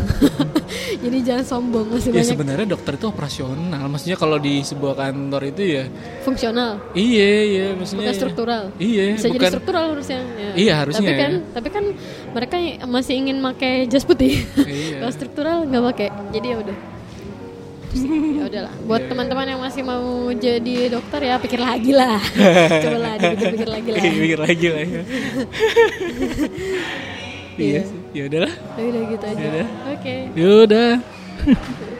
jadi jangan sombong masih Ya banyak sebenarnya dokter itu operasional. Maksudnya kalau di sebuah kantor itu ya fungsional iya iya maksudnya. bukan struktural Iya, bisa jadi bukan struktural harusnya ya. Iya, harusnya tapi kan ya. tapi kan mereka masih ingin pakai jas putih Iya. kalau struktural nggak pakai jadi ya udah ya udahlah buat Iya. teman-teman yang masih mau jadi dokter ya pikir lagi lah coba lah dipikir-pikir lagi lah pikir lagi lah ya. iya Iya. Ya udahlah. Ya udah gitu aja Yaudah. oke Ya udah.